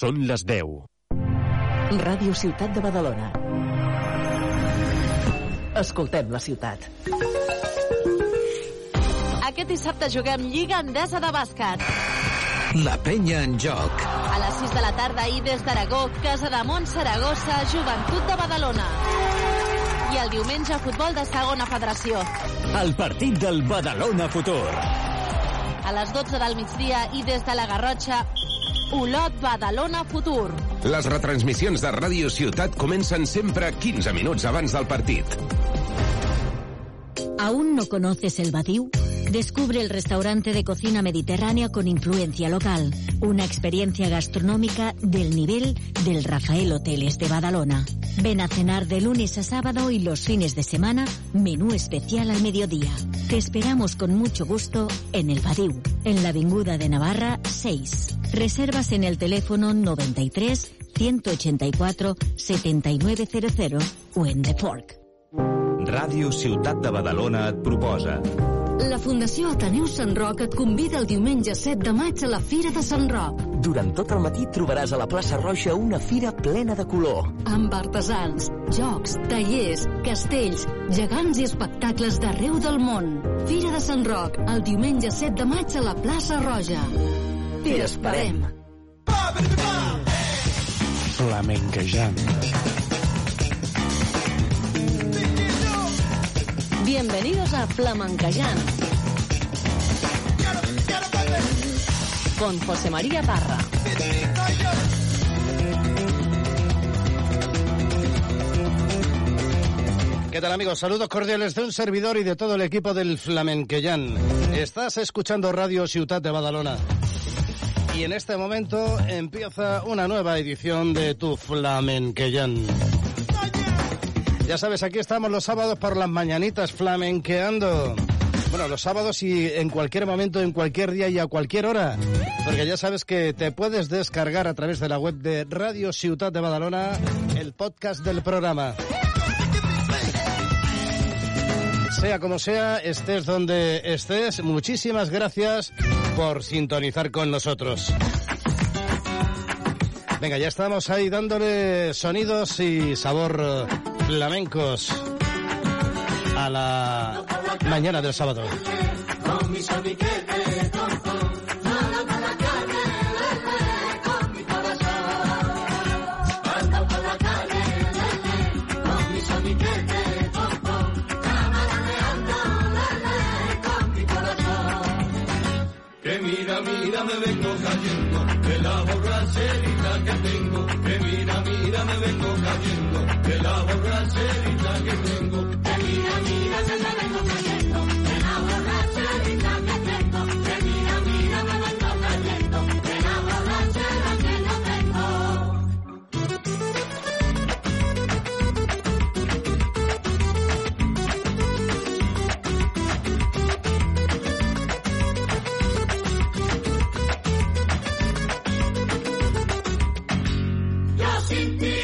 Són les 10. Ràdio Ciutat de Badalona. Escoltem la ciutat. Aquest dissabte juguem Lliga Endesa de Bàsquet. La penya en joc. A les 6 de la tarda i des d'Aragó, Casa de Mont Saragossa, Joventut de Badalona. I el diumenge, futbol de segona federació. El partit del Badalona Futur. A les 12 del migdia i des de la Garrotxa, Olot Badalona Futur. Les retransmissions de Ràdio Ciutat comencen sempre 15 minuts abans del partit. ¿Aún no conoces el Badiou? Descubre el restaurante de cocina mediterránea con influencia local. Una experiencia gastronómica del nivel del Rafael Hoteles de Badalona. Ven a cenar de lunes a sábado y los fines de semana, menú especial al mediodía. Te esperamos con mucho gusto en el Badiou, en la Avinguda de Navarra 6. Reservas en el teléfono 93 184 7900 o en The Fork. Ràdio Ciutat de Badalona et proposa La Fundació Ateneu Sant Roc et convida el diumenge 7 de maig a la Fira de Sant Roc. Durant tot el matí trobaràs a la plaça Roja una fira plena de color. Amb artesans, jocs, tallers, castells, gegants i espectacles d'arreu del món. Fira de Sant Roc, el diumenge 7 de maig a la plaça Roja. T'hi esperem. Flamenquejant. Bienvenidos a Flamencayán. Con José María Parra. ¿Qué tal amigos? Saludos cordiales de un servidor y de todo el equipo del Flamenquellán. Estás escuchando Radio Ciutat de Badalona. Y en este momento empieza una nueva edición de tu Flamenquellán. Ya sabes, aquí estamos los sábados por las mañanitas flamenqueando. Bueno, los sábados y en cualquier momento, en cualquier día y a cualquier hora. Porque ya sabes que te puedes descargar a través de la web de Radio Ciutat de Badalona el podcast del programa. Sea como sea, estés donde estés, muchísimas gracias por sintonizar con nosotros. Venga, ya estamos ahí dándole sonidos y sabor flamencos a la mañana del sábado. Que tengo. Yo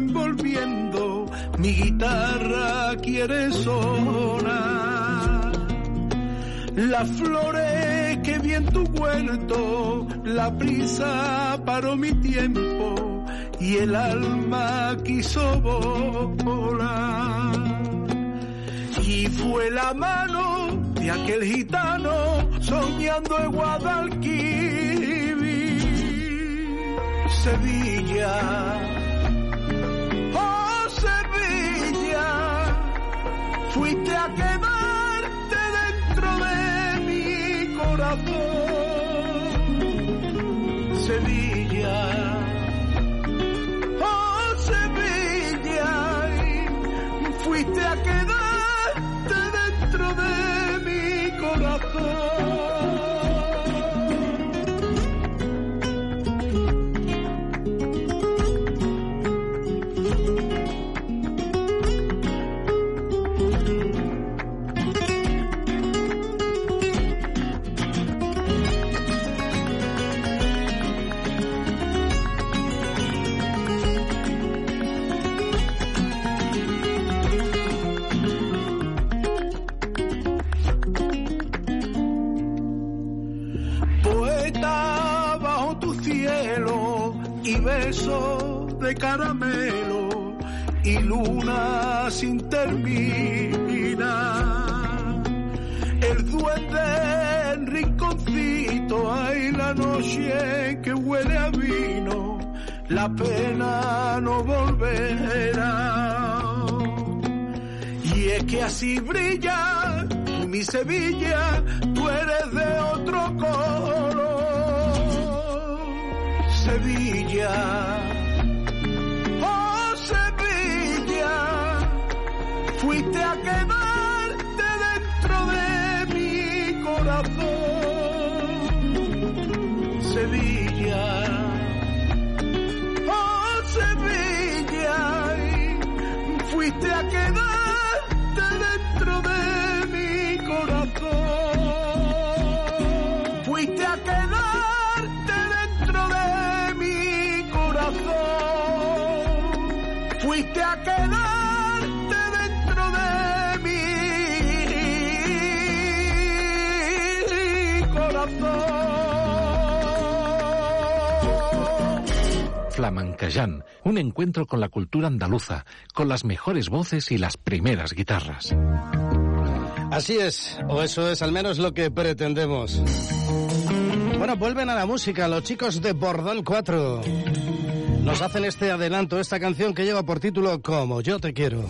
envolviendo, mi guitarra quiere sonar. Las flores que vi en tu huerto, la brisa paró mi tiempo y el alma quiso volar. Y fue la mano de aquel gitano soñando en Guadalquivir, Sevilla. Caramelo y luna sin terminar. El duende en rinconcito, hay la noche que huele a vino, la pena no volverá. Y es que así brilla mi Sevilla, tú eres de otro color. Sevilla, Flamenqueján, un encuentro con la cultura andaluza, con las mejores voces y las primeras guitarras. Así es, o eso es al menos lo que pretendemos. Bueno, vuelven a la música los chicos de Bordón 4. Nos hacen este adelanto, esta canción que lleva por título Como yo te. Quiero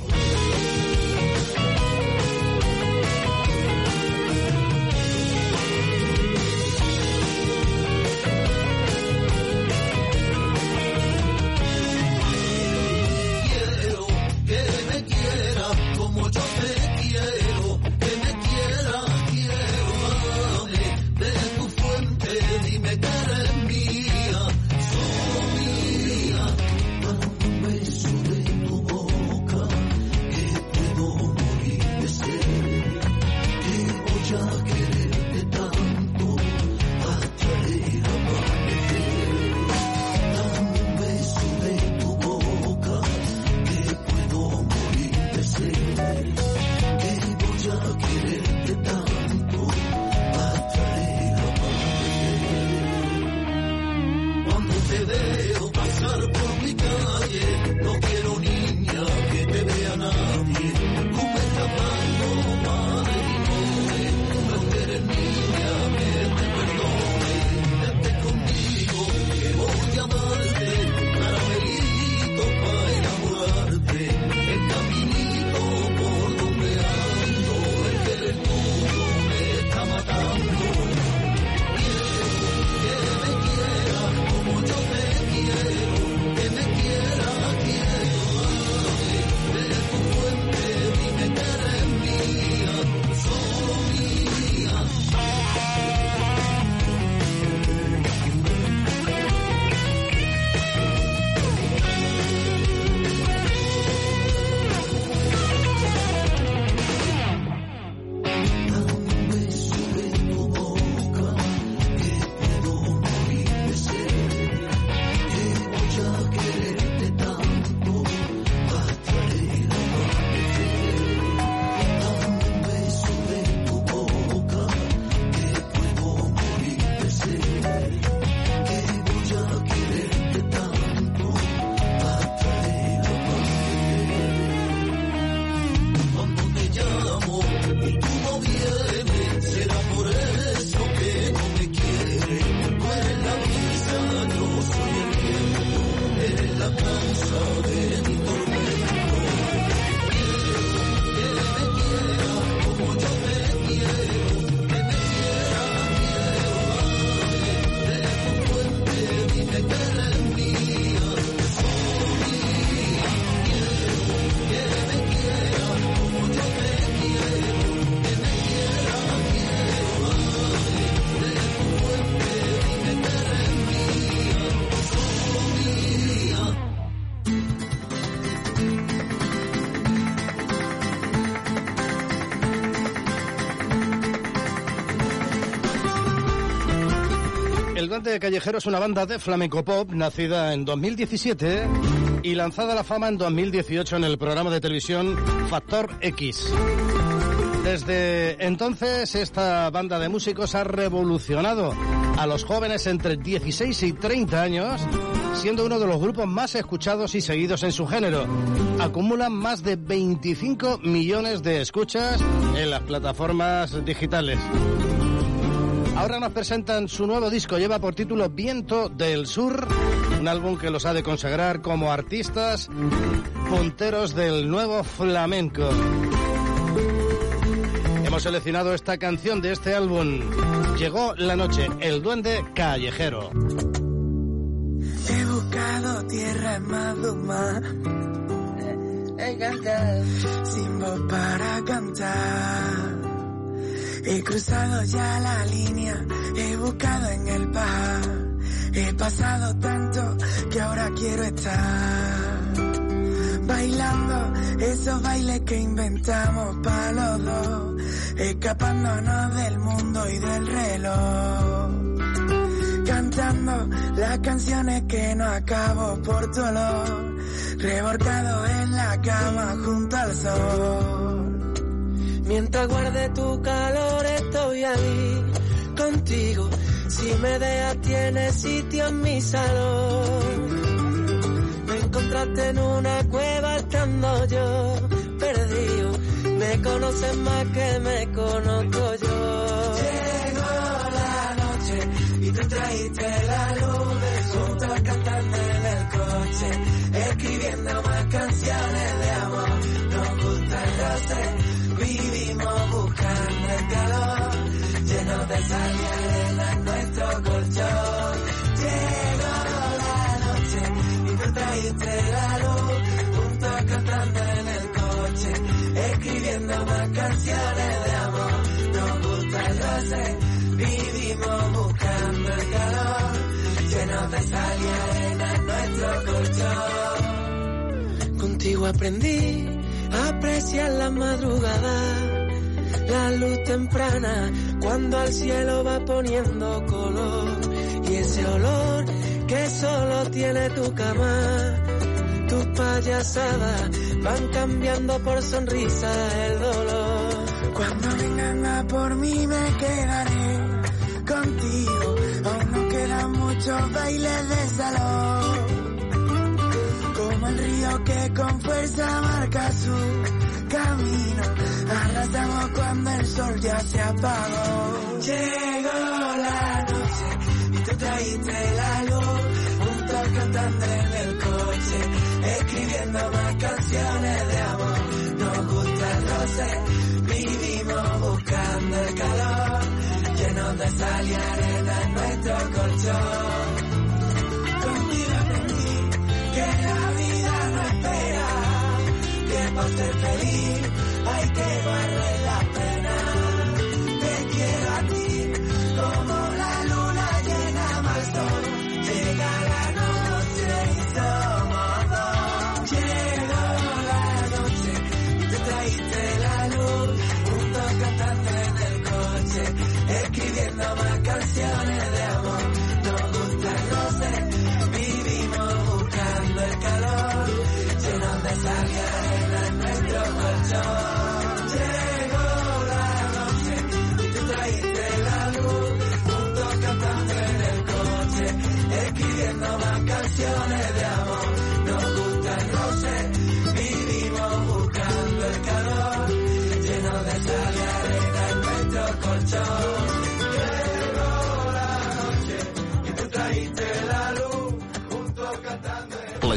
Duende Callejero es una banda de flamenco pop nacida en 2017 y lanzada a la fama en 2018 en el programa de televisión Factor X. Desde entonces, esta banda de músicos ha revolucionado a los jóvenes entre 16 y 30 años, siendo uno de los grupos más escuchados y seguidos en su género. Acumulan más de 25 millones de escuchas en las plataformas digitales. Ahora nos presentan su nuevo disco, lleva por título Viento del Sur, un álbum que los ha de consagrar como artistas punteros del nuevo flamenco. Hemos seleccionado esta canción de este álbum. Llegó la noche, el duende callejero. He buscado tierra Maduma. He cantado sin voz para cantar. He cruzado ya la línea, he buscado en el par. He pasado tanto que ahora quiero estar. Bailando esos bailes que inventamos para los dos. Escapándonos del mundo y del reloj. Cantando las canciones que no acabo por tu olor. En la cama junto al sol. Mientras guarde tu calor estoy ahí contigo. Si me dejas tienes sitio en mi salón. Me encontraste en una cueva estando yo perdido. Me conoces más que me conozco yo. Llegó la noche y tú trajiste la luz. Juntos cantando en el coche, escribiendo más canciones de amor. Nos gusta el roce, vivimos buscando el calor. Llenos de sal y arena en nuestro colchón. Llegó la noche y tú trajiste la luz. Juntos cantando en el coche, escribiendo más canciones de amor. Nos gusta el roce, vivimos buscando el calor. Llenos de sal y arena en nuestro colchón. Contigo aprendí apreciar la madrugada, la luz temprana, cuando al cielo va poniendo color. Y ese olor que solo tiene tu cama, tus payasadas van cambiando por sonrisa el dolor. Cuando vengan a por mí me quedaré contigo, aún no quedan muchos bailes de salón. El río que con fuerza marca su camino, arrasamos cuando el sol ya se apagó. Llegó la noche y tú trajiste la luz, juntos cantando en el coche, escribiendo más canciones de amor. Nos gusta el roce, vivimos buscando el calor, llenos de sal y arena en nuestro colchón. Por ser feliz hay que barrer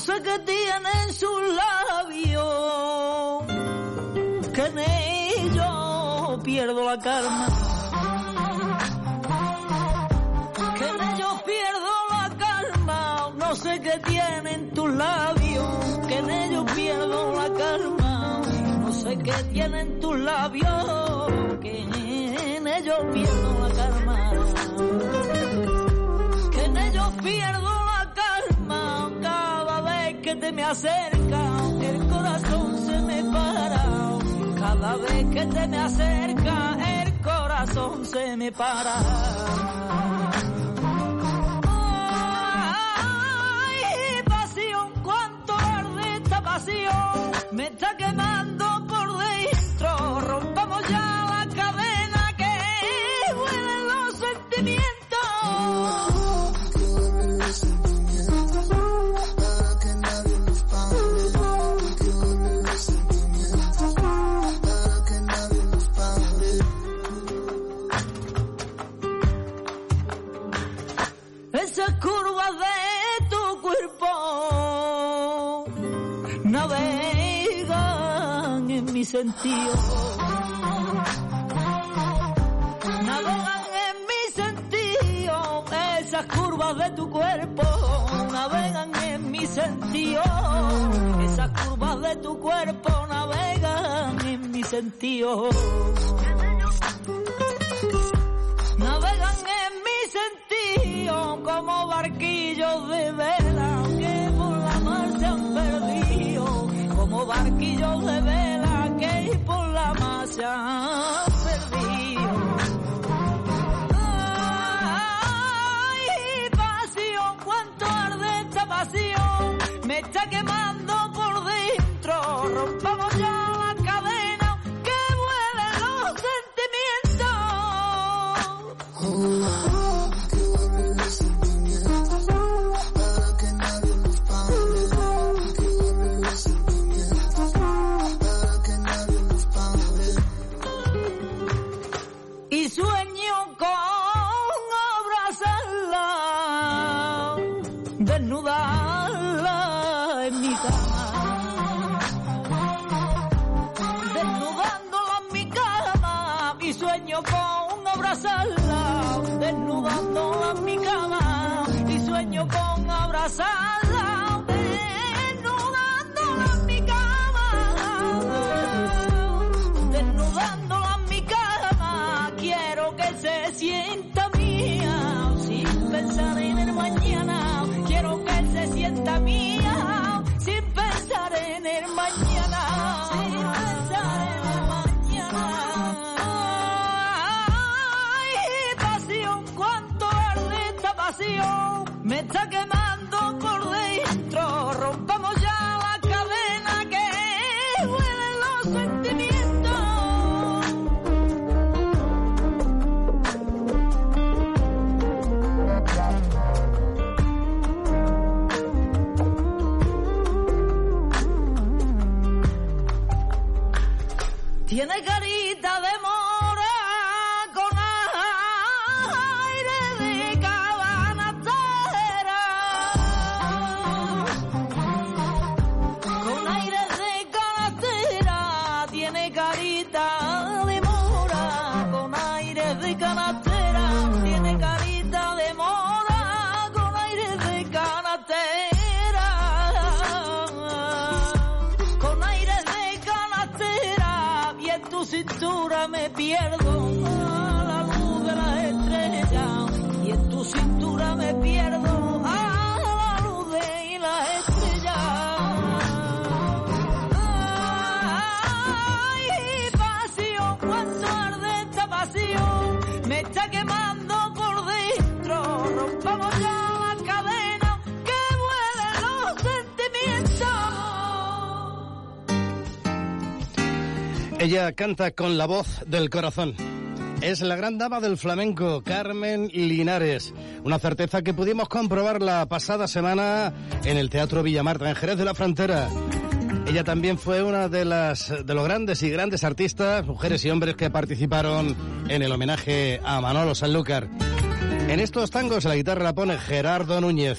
Sé qué tiene en sus labios, que en ellos pierdo la calma. Que en ellos pierdo la calma. No sé qué tiene en tus labios, que en ellos pierdo la calma. No sé qué tiene en tus labios, que en ellos pierdo la calma. Que en ellos pierdo que te me acerca, el corazón se me para. Cada vez que te me acerca, el corazón se me para. Ay, pasión, cuánto arde esta pasión, me está quemando por dentro. Rompamos ya navegan en mi sentido. Navegan en mi sentido. Esas curvas de tu cuerpo navegan en mi sentido. Esas curvas de tu cuerpo navegan en mi sentido. Navegan en mi sentido como barquillos de vela barquillos de vela que por la han perdido. Ay, pasión, cuánto arde esta pasión. Me está quemando Ella canta con la voz del corazón. Es la gran dama del flamenco, Carmen Linares. Una certeza que pudimos comprobar la pasada semana en el Teatro Villamarta, en Jerez de la Frontera. Ella también fue una de las de los grandes y grandes artistas, mujeres y hombres que participaron en el homenaje a Manolo Sanlúcar. En estos tangos la guitarra la pone Gerardo Núñez.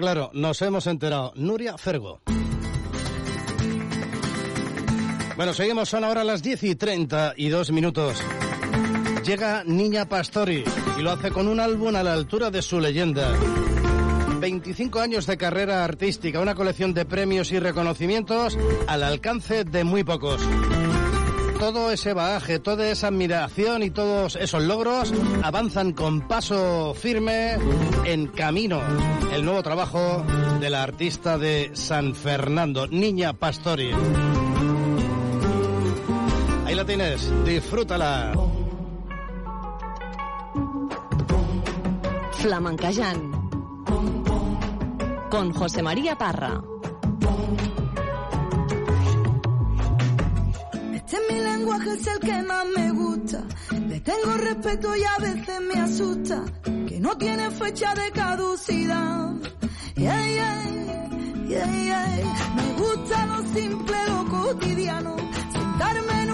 Claro, nos hemos enterado. Nuria Fergo. Bueno, seguimos, son ahora las 10 y 32 minutos. Llega Niña Pastori y lo hace con un álbum a la altura de su leyenda. 25 años de carrera artística, una colección de premios y reconocimientos al alcance de muy pocos. Todo ese bagaje, toda esa admiración y todos esos logros avanzan con paso firme en camino. El nuevo trabajo de la artista de San Fernando, Niña Pastori. Ahí la tienes, disfrútala. Flamencayán. Con José María Parra. Mi lenguaje, es el que más me gusta. Le tengo respeto y a veces me asusta. Que no tiene fecha de caducidad. Yeah, yeah, yeah. Me gusta lo simple, lo cotidiano. Sentarme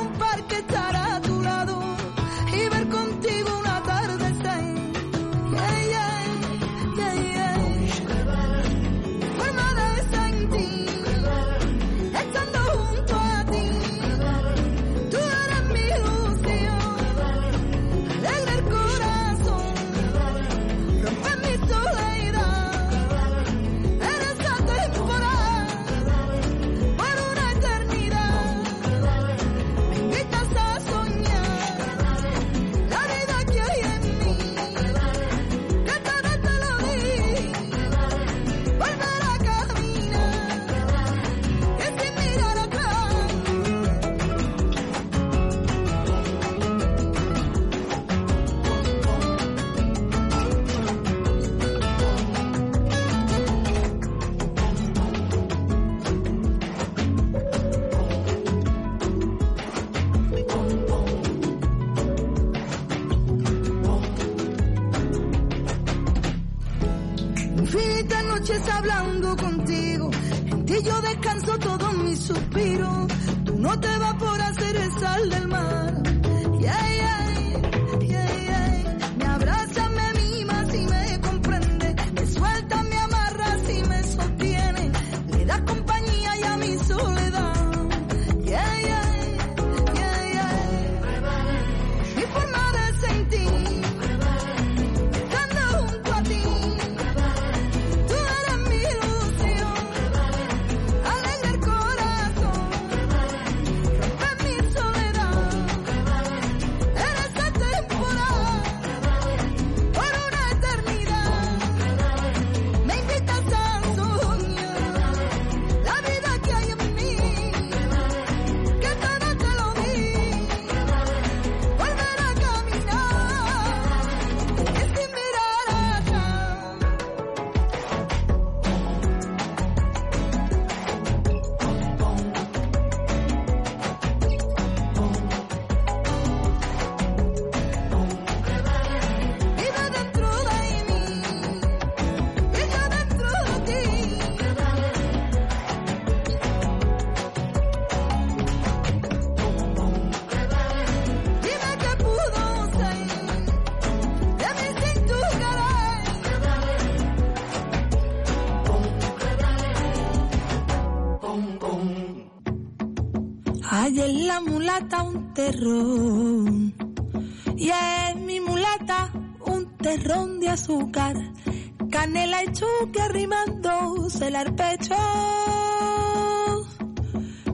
pecho,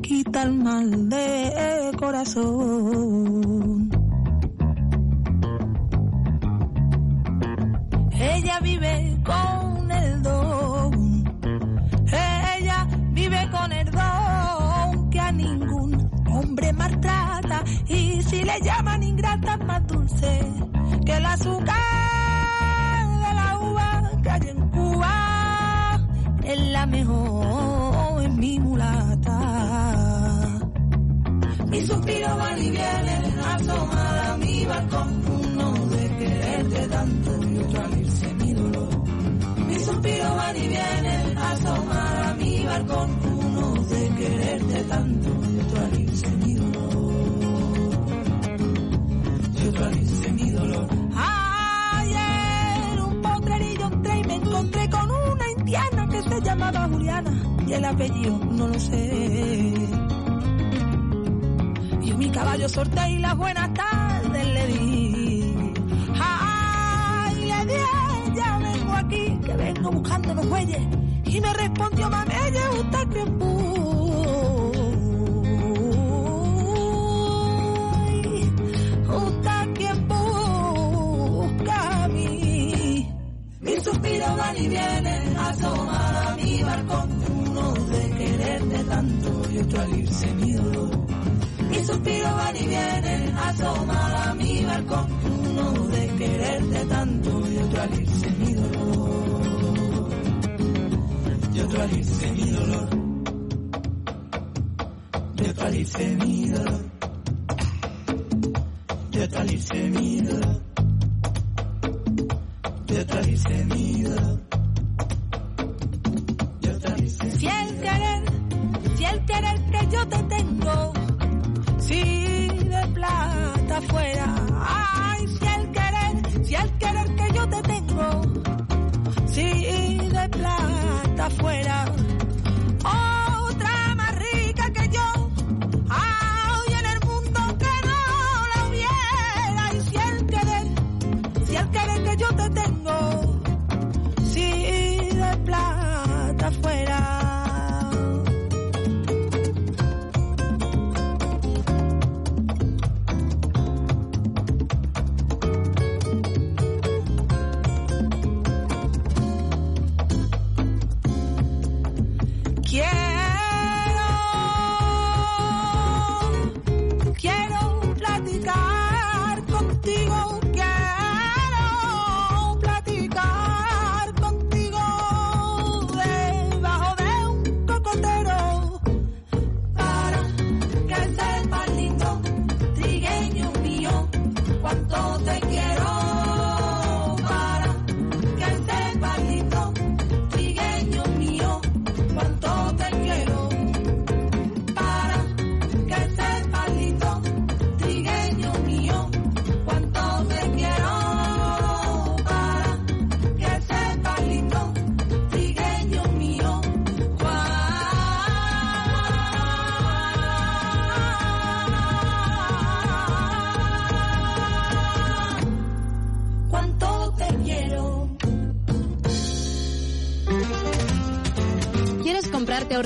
quita el mal de corazón. quererte tanto y otro al mi dolor. Y otro al mi dolor.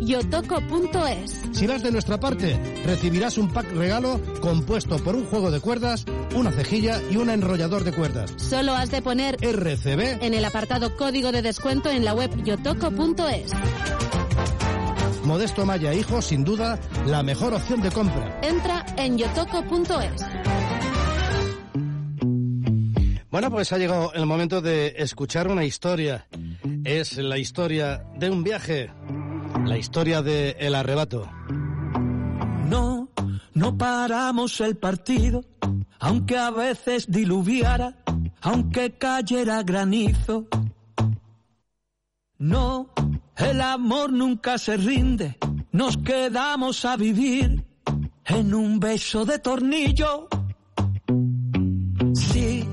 Yotoco.es. Si vas de nuestra parte, recibirás un pack regalo compuesto por un juego de cuerdas, una cejilla y un enrollador de cuerdas. Solo has de poner RCB en el apartado código de descuento en la web yotoco.es. Modesto Maya Hijo, sin duda, la mejor opción de compra. Entra en yotoco.es. Bueno, pues ha llegado el momento de escuchar una historia. Es la historia de un viaje, la historia de El Arrebato. No, no paramos el partido, aunque a veces diluviara, aunque cayera granizo. No, el amor nunca se rinde, nos quedamos a vivir en un beso de tornillo. Sí,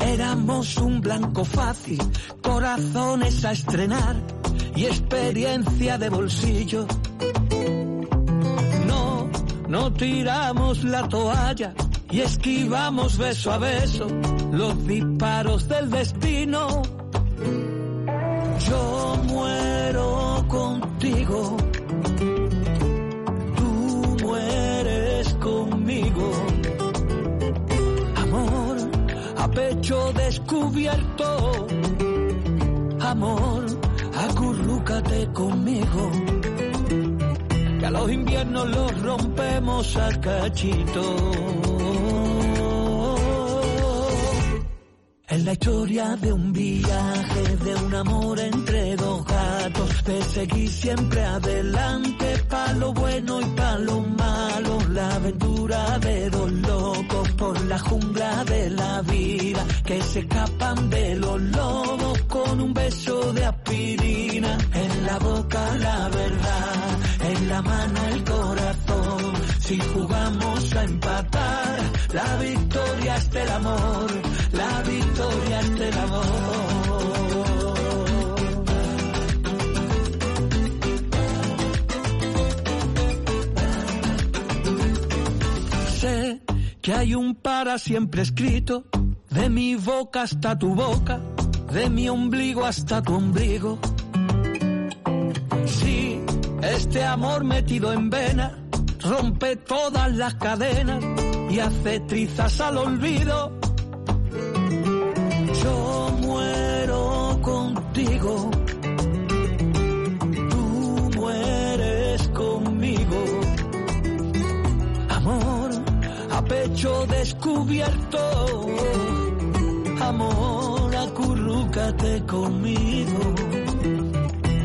éramos un blanco fácil, corazones a estrenar y experiencia de bolsillo. No, no tiramos la toalla y esquivamos beso a beso los disparos del destino. Yo muero contigo, tú mueres conmigo. Amor a pecho descubierto, amor, acurrúcate conmigo. Que a los inviernos los rompemos a cachito. Es la historia de un viaje, de un amor entre dos gatos, de seguir siempre adelante, pa' lo bueno y pa' lo malo, la aventura de dos locos por la jungla de la vida, que se escapan de los lobos con un beso de aspirina, en la boca la verdad, en la mano el corazón, si jugamos a empatar, la victoria es del amor, la victoria es del amor. Que hay un para siempre escrito, de mi boca hasta tu boca, de mi ombligo hasta tu ombligo. Sí, este amor metido en vena rompe todas las cadenas y hace trizas al olvido. Yo muero pecho descubierto, amor acurrúcate conmigo.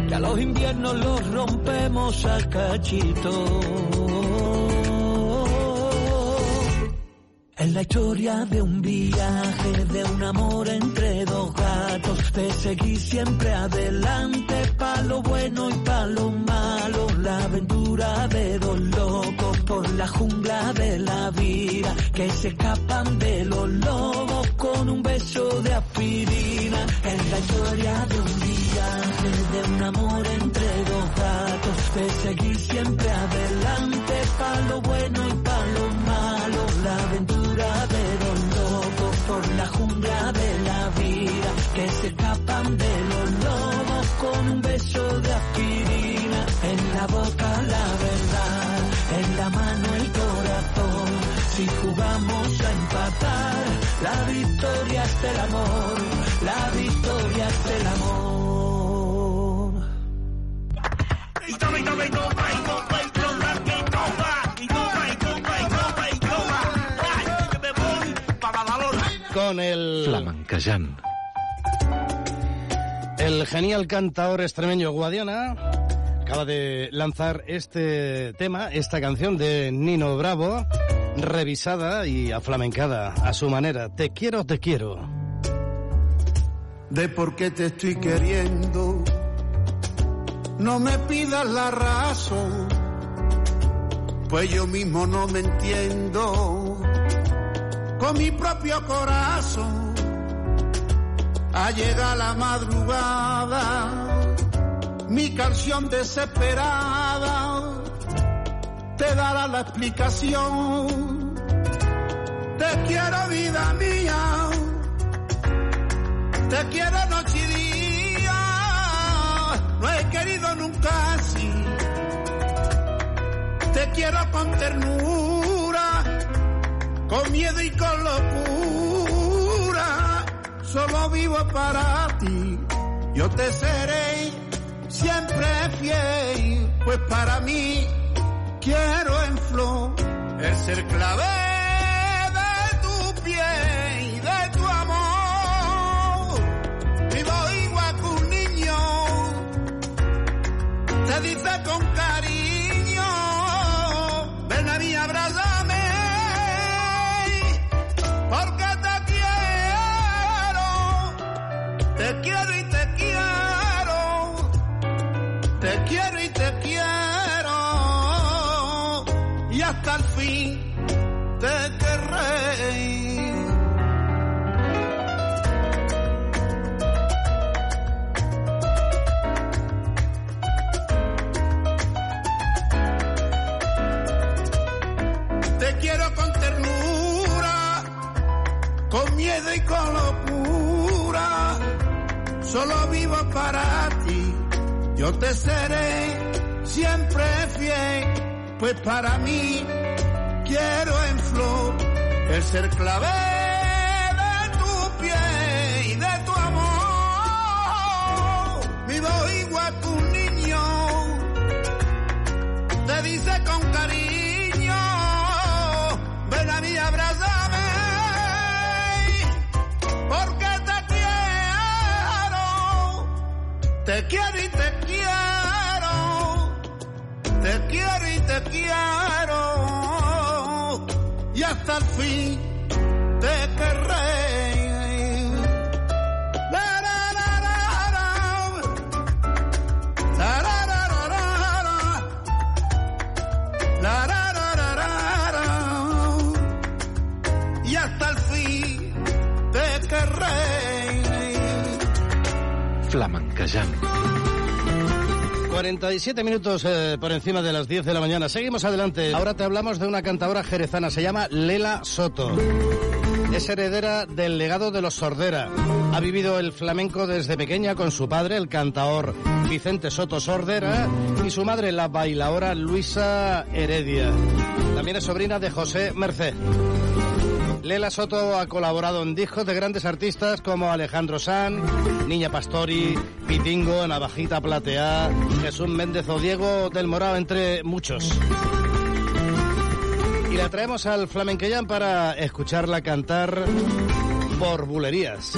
Que a los inviernos los rompemos a cachito. Es la historia de un viaje, de un amor entre dos gatos, de seguir siempre adelante, pa' lo bueno y pa' lo malo, la aventura de dos locos por la jungla de la vida, que se escapan de los lobos con un beso de aspirina. Es la historia de un viaje, de un amor entre dos gatos, de seguir siempre adelante, pa' lo bueno y pa' lo malo, la aventura de los lobos por la jungla de la vida, que se escapan de los lobos con un beso de aspirina, en la boca la verdad, la victoria es del amor, la victoria es del amor. Con el... Flamencayán. El genial cantador extremeño Guadiana acaba de lanzar este tema, esta canción de Nino Bravo, revisada y aflamencada a su manera. Te quiero, te quiero. de por qué te estoy queriendo. no me pidas la razón, pues yo mismo no me entiendo con mi propio corazón. Ha llegado la madrugada, mi canción desesperada te dará la explicación. Te quiero vida mía, te quiero noche y día, no he querido nunca así. Te quiero con ternura, con miedo y con locura, solo vivo para ti. Yo te seré siempre fiel, pues para mí quiero en flor el clave de tu piel y de tu amor. Vivo igual que un niño, te dice con con miedo y con locura. Solo vivo para ti, yo te seré siempre fiel, pues para mí quiero en flor el ser clave Te quiero y te quiero. Te quiero y te quiero. Y hasta el fin te querré. Y hasta el fin te querré. Flamenquejant 47 minutos eh, por encima de las 10 de la mañana. Seguimos adelante. Ahora te hablamos de una cantadora jerezana. Se llama Lela Soto. Es heredera del legado de los Sordera. Ha vivido el flamenco desde pequeña con su padre, el cantaor Vicente Soto Sordera, y su madre, la bailaora Luisa Heredia. También es sobrina de José Merced. Lela Soto ha colaborado en discos de grandes artistas como Alejandro San, Niña Pastori, Pitingo, Navajita Plateá, Jesús Méndez o Diego del Morao, entre muchos. Y la traemos al Flamenquellán para escucharla cantar por bulerías.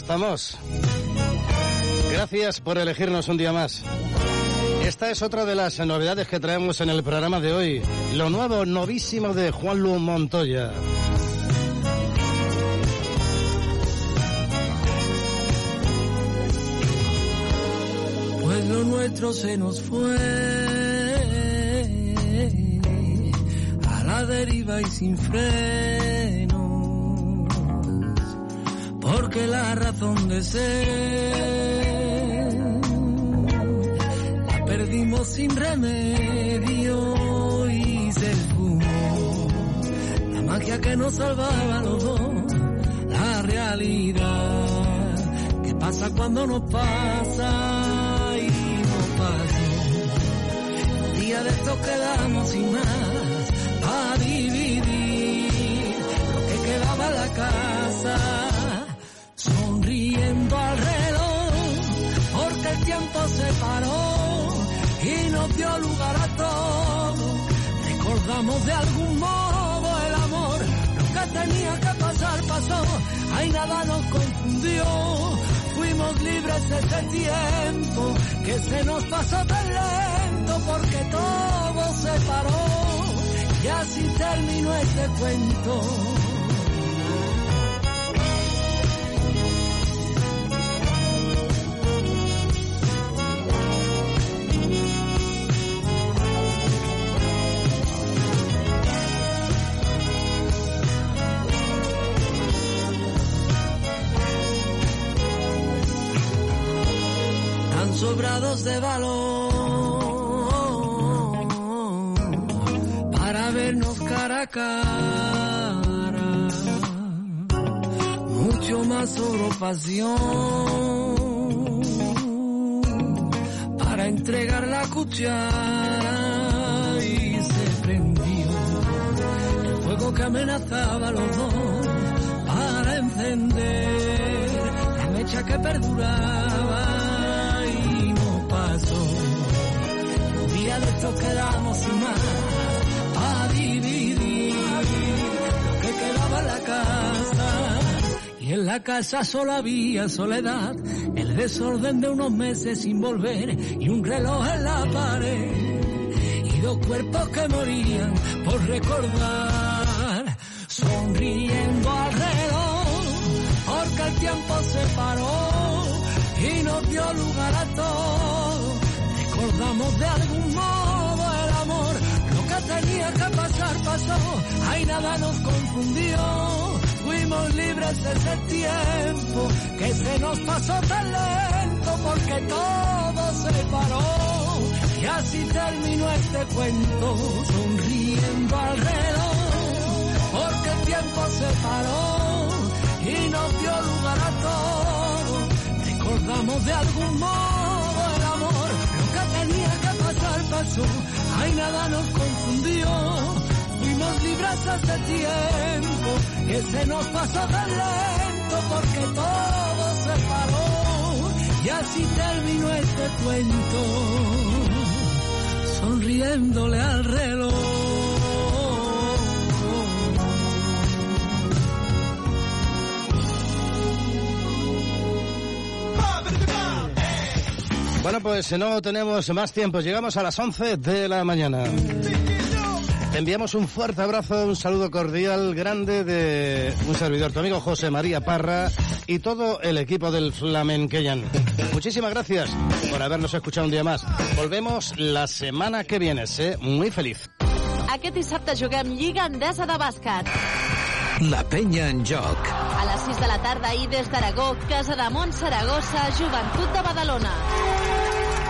estamos. Gracias por elegirnos un día más. Esta es otra de las novedades que traemos en el programa de hoy. Lo nuevo, novísimo de Juan Lu Montoya. Pues lo nuestro se nos fue a la deriva y sin freno La perdimos sin remedio y se esfumó. La magia que nos salvaba a los dos, la realidad. ¿Qué pasa cuando nos pasa y no pasa? Un día de estos quedamos sin De algún modo el amor, lo que tenía que pasar pasó, ahí nada nos confundió. Fuimos libres ese tiempo que se nos pasó tan lento porque todo se paró y así terminó este cuento. Sobrados de valor para vernos cara a cara. Mucho más sobre pasión para entregar la cuchara y se prendió el fuego que amenazaba los dos para encender la mecha que perduraba quedamos sin más para dividir lo que quedaba en la casa. Y en la casa solo había soledad, el desorden de unos meses sin volver y un reloj en la pared. Y dos cuerpos que morían por recordar, sonriendo alrededor, porque el tiempo se paró y nos dio lugar a todo. Recordamos de algún pasó, ay nada nos confundió. Fuimos libres ese tiempo que se nos pasó tan lento porque todo se paró. Y así terminó este cuento, sonriendo alrededor, porque el tiempo se paró y nos dio lugar a todo recordamos de algún modo el amor, lo tenía que pasar pasó, ay nada nos confundió, fuimos libres hace tiempo, que se nos pasó tan lento porque todo se paró, y así terminó este cuento, sonriéndole al reloj. Bueno, pues no tenemos más tiempo. Llegamos a las 11 de la mañana. Enviamos un fuerte abrazo, un saludo cordial, grande de un servidor, tu amigo José María Parra y todo el equipo del Flamenqueyan. Muchísimas gracias por habernos escuchado un día más. Volvemos la semana que viene. Sé muy feliz. Aquest dissabte juguem Lliga Endesa de bàsquet. La penya en joc. A les 6 de la tarda i des d'Aragó, Casa de Mont Saragossa, Joventut de Badalona.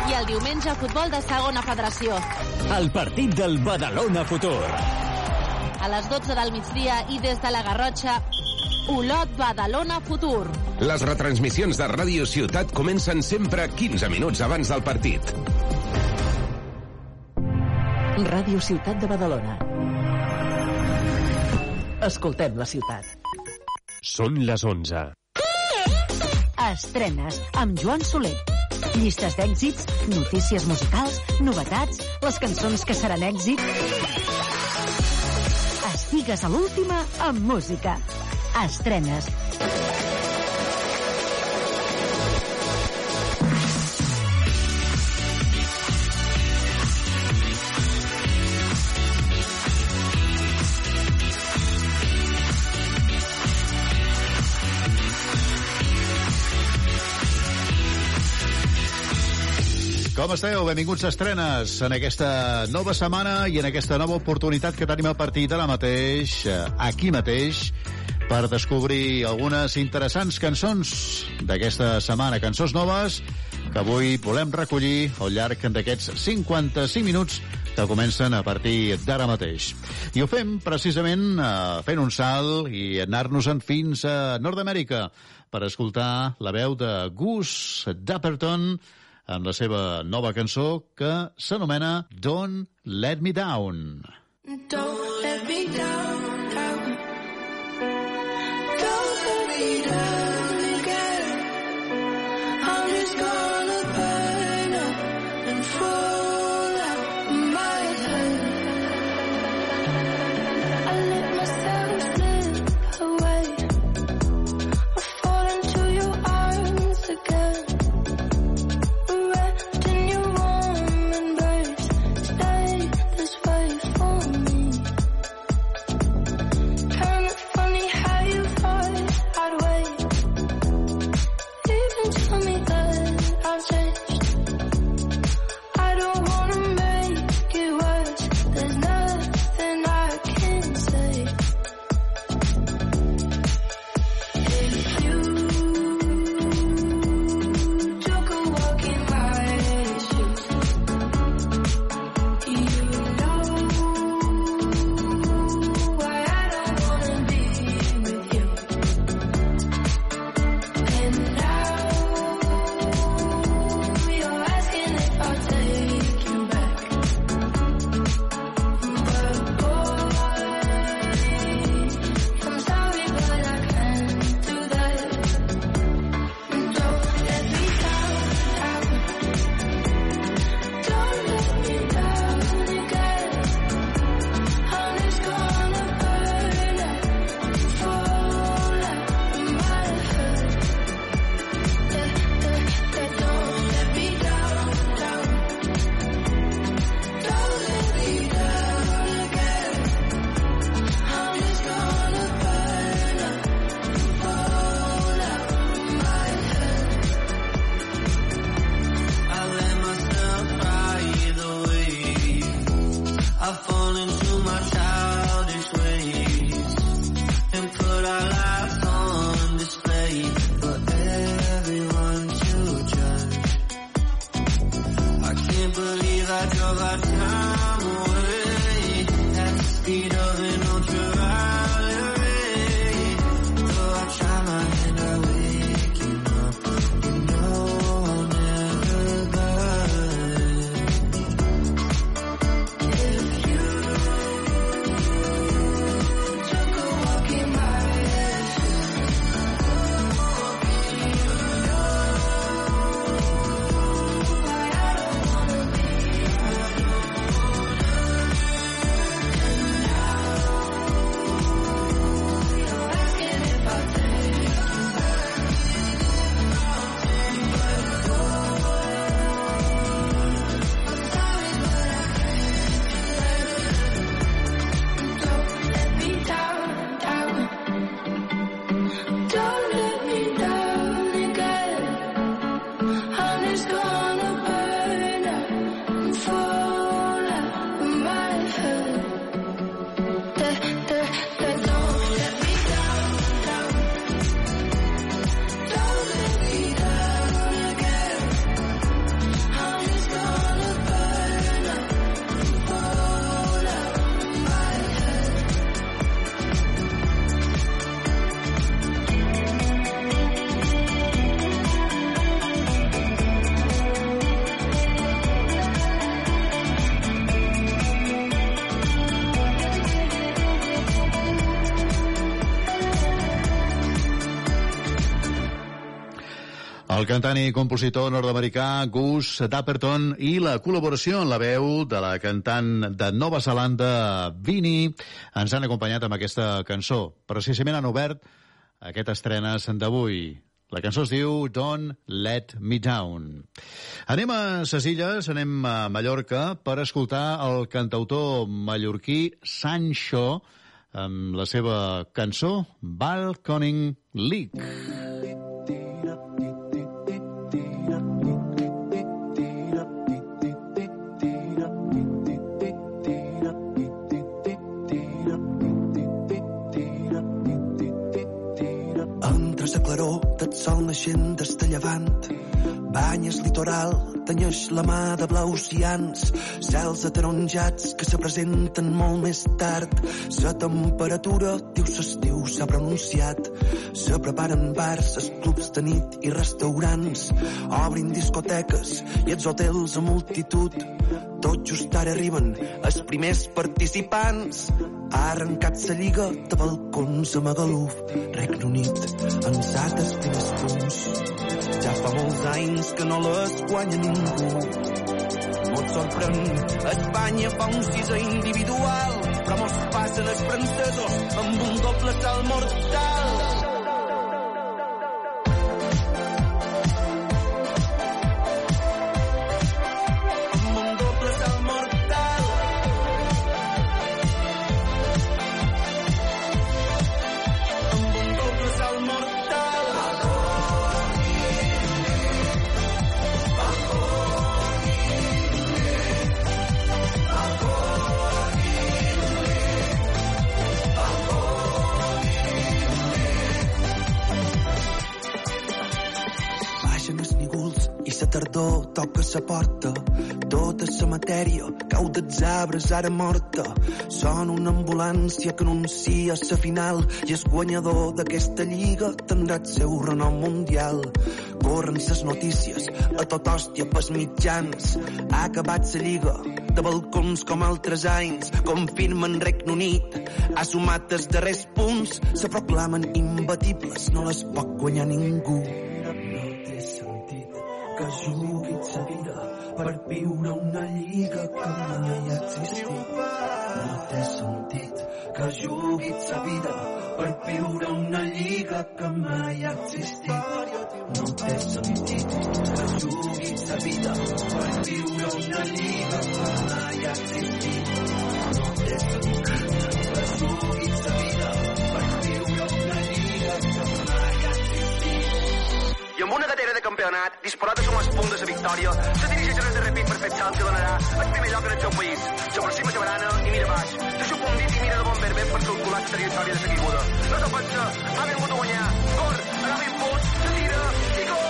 I el diumenge, futbol de segona federació. El partit del Badalona Futur. A les 12 del migdia i des de la Garrotxa, Olot Badalona Futur. Les retransmissions de Ràdio Ciutat comencen sempre 15 minuts abans del partit. Ràdio Ciutat de Badalona. Escoltem la ciutat. Són les 11. Estrenes amb Joan Soler. Llistes d'èxits, notícies musicals, novetats, les cançons que seran èxit. Estigues a l'última amb música. Estrenes. Com esteu? Benvinguts a Estrenes en aquesta nova setmana i en aquesta nova oportunitat que tenim a partir d'ara mateix, aquí mateix, per descobrir algunes interessants cançons d'aquesta setmana, cançons noves que avui volem recollir al llarg d'aquests 55 minuts que comencen a partir d'ara mateix. I ho fem precisament eh, fent un salt i anar-nos-en fins a Nord-Amèrica per escoltar la veu de Gus Dapperton amb la seva nova cançó que s'anomena Don't Let Me Down. Don't let me down, down. Don't let me down cantant i compositor nord-americà Gus Dapperton i la col·laboració en la veu de la cantant de Nova Zelanda, Vini, ens han acompanyat amb aquesta cançó. Precisament han obert aquest estrenes d'avui. La cançó es diu Don't Let Me Down. Anem a ses illes, anem a Mallorca per escoltar el cantautor mallorquí Sancho amb la seva cançó Balconing League. Sol naixent des de llevant. Banyes litoral, tenyeix la mà de blaus cians, cels ataronjats que se presenten molt més tard. La temperatura, diu s'estiu, s'ha pronunciat. Se preparen bars, els clubs de nit i restaurants. Obrin discoteques i els hotels a multitud. Tot just ara arriben els primers participants. Ha arrencat la lliga de balcons a Magaluf, Regne Unit, ensat els primers punts. Ja fa molts anys que no les guanya ningú. No et sorprèn, Espanya fa un sisè individual, però mos passen els francesos amb un doble salt mortal. Tardor toca sa porta. Tota sa matèria cau dels arbres ara morta. Són una ambulància que anuncia sa final i el guanyador d'aquesta lliga tindrà el seu renom mundial. Corren ses notícies a tot hòstia pels mitjans. Ha acabat sa lliga de balcons com altres anys. Confirmen Regne Unit. Ha sumat els darrers punts. Se proclamen imbatibles. No les pot guanyar ningú. Que jugui sa vida per viure una lliga que mai ha existit. No té sentit que jugui sa vida per viure una lliga que mai ha existit. No té sentit que jugui sa vida per viure una lliga que mai ha existit. No té sentit que jugui sa vida per viure una lliga que mai ha existit. I amb una gatera de campionat, disposat a sumar els punts de la victòria, se dirigeix a les de repic per fer el i donarà el primer lloc en el seu país. S'aproxima Jabarana i mira baix. Se xupa un dit i mira de bon verbet per calcular la trajectòria de la caiguda. No s'ofensa, ha vingut a guanyar. Cor, agafa impuls, se tira i gol!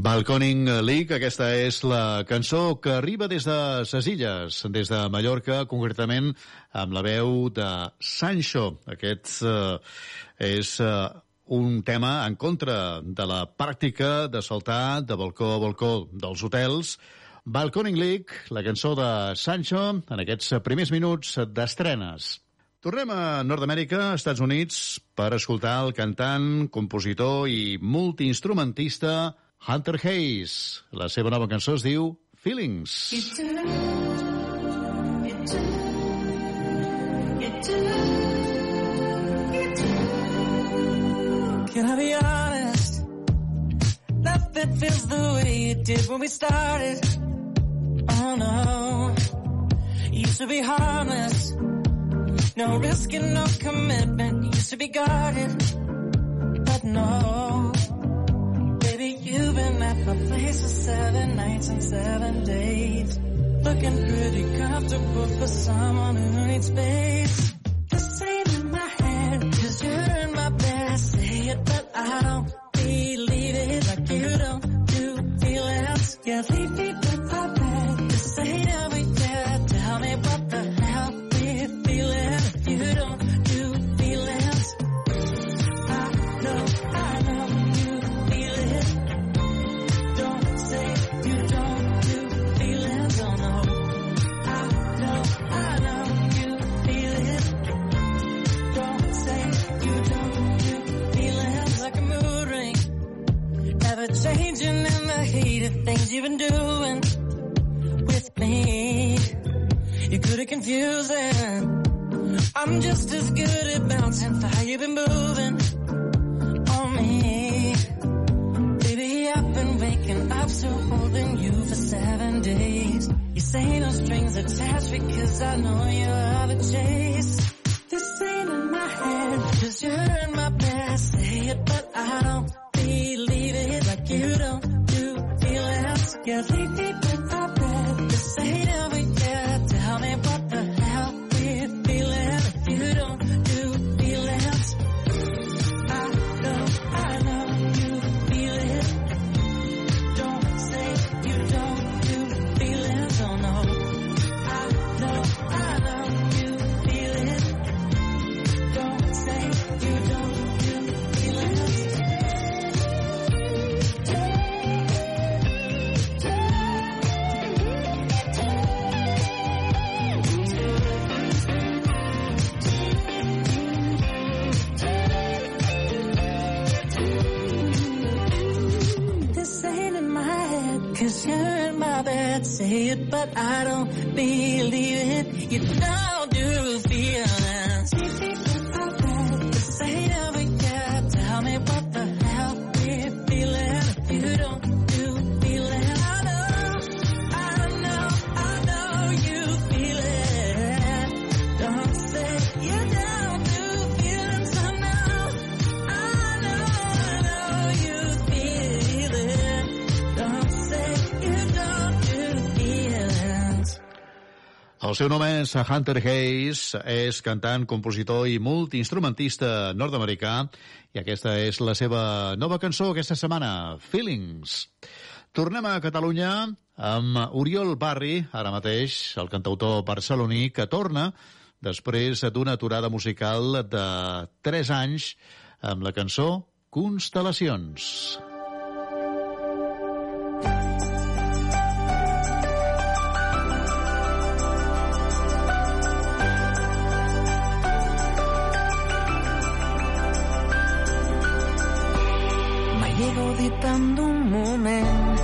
Balconing League, aquesta és la cançó que arriba des de ses illes, des de Mallorca, concretament amb la veu de Sancho. Aquest eh, és eh, un tema en contra de la pràctica de saltar de balcó a balcó dels hotels. Balconing League, la cançó de Sancho, en aquests primers minuts d'estrenes. Tornem a Nord-Amèrica, Estats Units, per escoltar el cantant, compositor i multiinstrumentista Hunter Hayes. La seva nova cançó es diu Feelings. Can I be honest? Nothing feels the way it did when we started. Oh no. Used to be harmless. No risk and no commitment. Used to be guarded. But no. You've been at my place for seven nights and seven days. Looking pretty comfortable for someone who needs space. This ain't in my head, cause you're in my bed. Say it, but I don't believe it. Like you don't do feelings. Yeah, Never changing in the heat of things you've been doing with me. You're good at confusing. I'm just as good at bouncing for how you've been moving on me. Baby, I've been waking up so holding you for seven days. You say no strings attached because I know you have a chase. This ain't in my head, cause you're in my bed. Say it, but I don't Yeah, sleepy. Seu nom és Hunter Hayes, és cantant, compositor i multiinstrumentista nord-americà i aquesta és la seva nova cançó aquesta setmana, Feelings. Tornem a Catalunya amb Oriol Barri, ara mateix, el cantautor barceloní, que torna després d'una aturada musical de 3 anys amb la cançó Constel·lacions. Mai tant d'un moment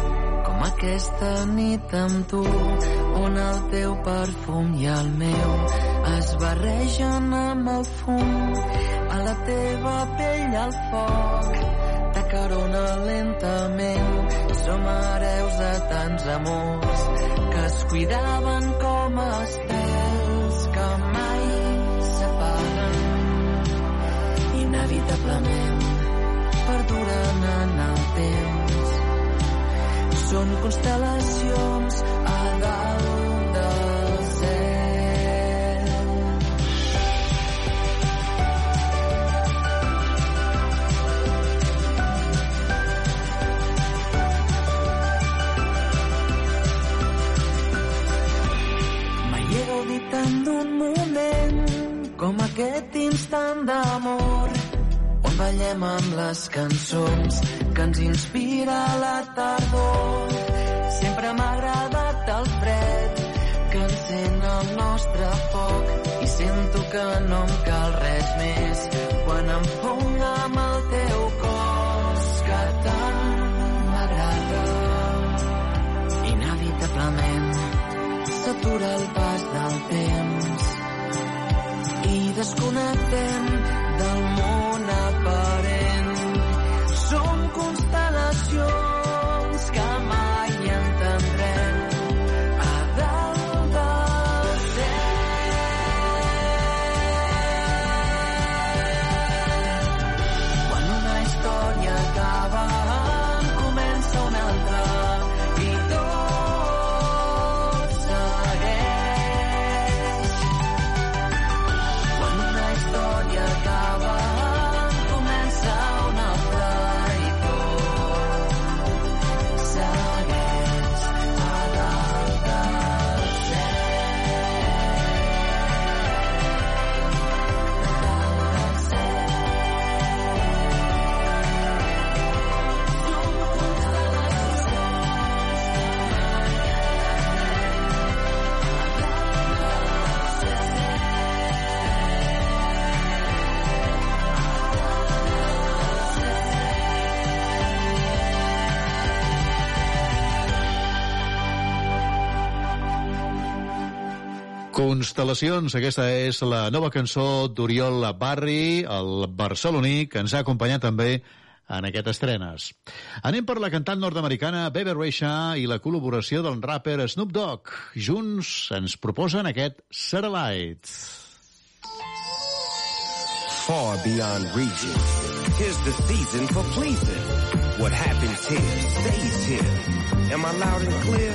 com aquesta nit amb tu, on el teu perfum i el meu es barregen amb el fum. A la teva pell el foc t'acarona lentament. Som hereus de tants amors que es cuidaven com estels que mai s'apaguen inevitablement perduren en el temps. Són constel·lacions a dalt del cel. Mai he gaudit tant d'un moment com aquest instant d'amor ballem amb les cançons que ens inspira la tardor. Sempre m'ha agradat el fred que encén el nostre foc i sento que no em cal res més quan em fong amb el teu cos que tant m'agrada. Inevitablement s'atura el pas del temps i desconnectem Constel·lacions, aquesta és la nova cançó d'Oriol Barri, el barceloní, que ens ha acompanyat també en aquestes estrenes. Anem per la cantant nord-americana Bebe Rexha i la col·laboració del rapper Snoop Dogg. Junts ens proposen aquest Satellite. far beyond reaching. Here's the season for pleasing. What happens here stays here. Am I loud and clear?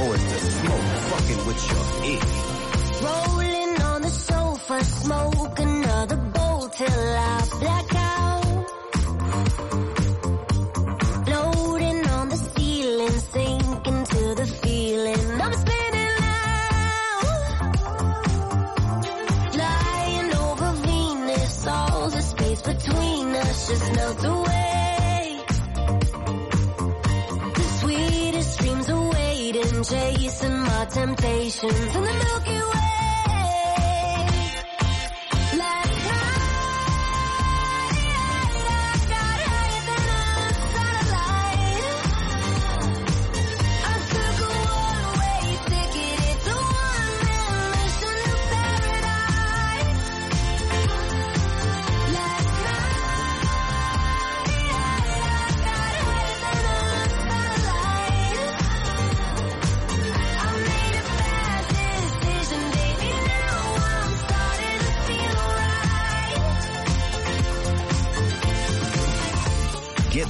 Or is the smoke fucking with your ear? Rolling on the sofa, smoke another bowl till I black out. Floating on the ceiling, sinking to the feeling. I'm spinning out. Flying over Venus, all the space between us just melts away. Temptations in the Milky Way.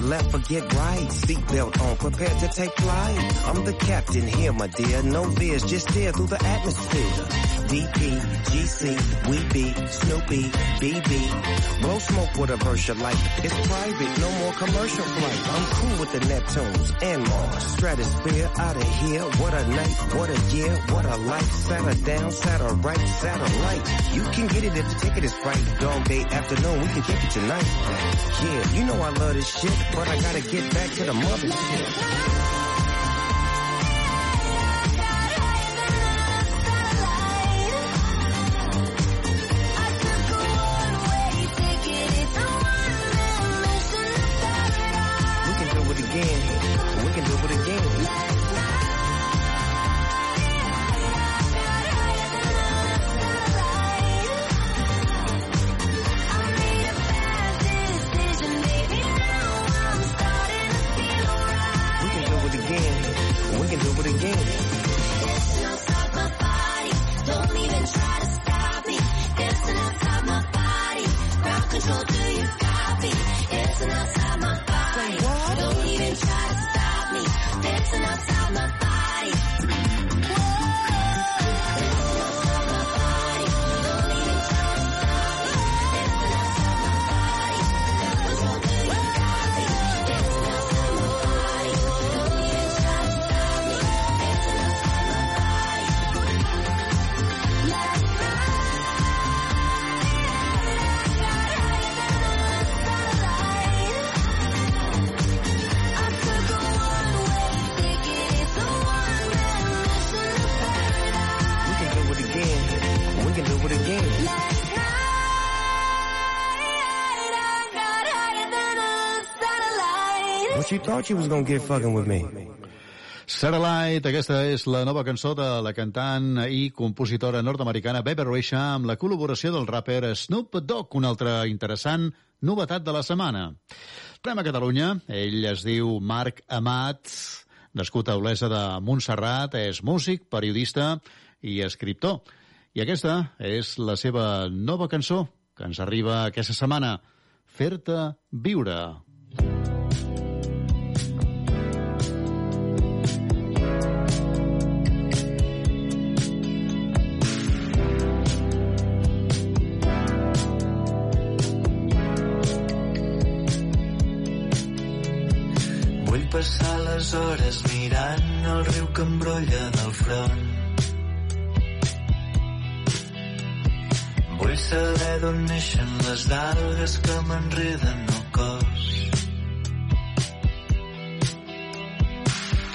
Left or get right. Seatbelt on, prepared to take flight. I'm the captain here, my dear. No fears, just stare through the atmosphere. DP, GC, we be Snoopy, BB. Blow smoke with a Versha light. It's private, no more commercial flight. I'm cool with the Neptunes and Mars. Stratosphere out of here. What a night, what a year, what a life. Satter down, satter right, satellite. You can get it if the ticket is right. Dog day afternoon, we can kick it tonight. Yeah, you know I love this shit, but I gotta get back to the mothership. We thought you was gonna get fucking with me? Starlight, aquesta és la nova cançó de la cantant i compositora nord-americana Bebe Rexha amb la col·laboració del rapper Snoop Dogg, una altra interessant novetat de la setmana. Tornem a Catalunya, ell es diu Marc Amat, nascut a Olesa de Montserrat, és músic, periodista i escriptor. I aquesta és la seva nova cançó, que ens arriba aquesta setmana, Fer-te viure. Vull passar les hores mirant el riu que em brolla del front. Vull saber d'on neixen les algues que m'enreden el cos.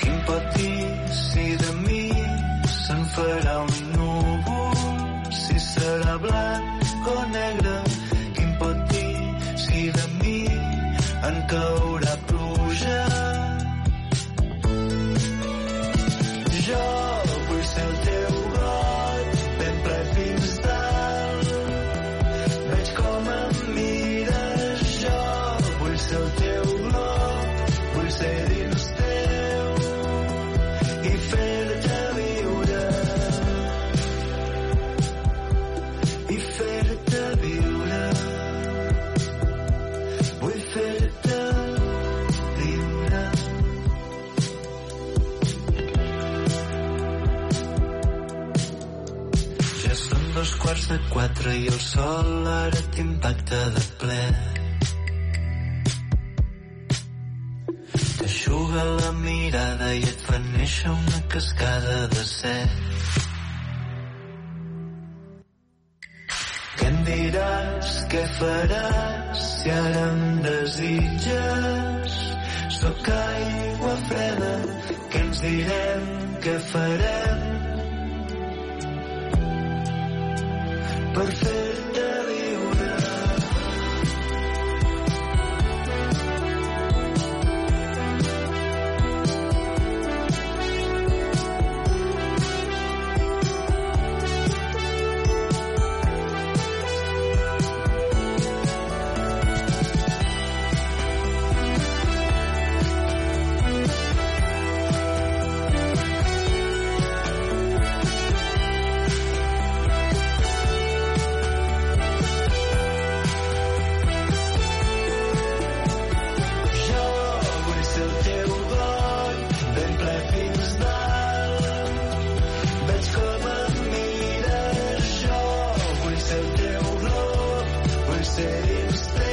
Qui em pot dir si de mi se'n farà un núvol, si serà blanc o negre? Qui em pot dir si de mi en caurà quarts de quatre i el sol ara t'impacta de ple. T'aixuga la mirada i et fa néixer una cascada de set. Què em diràs, què faràs si ara em desitges? Sóc aigua freda, què ens direm, què farem? Perfect. gives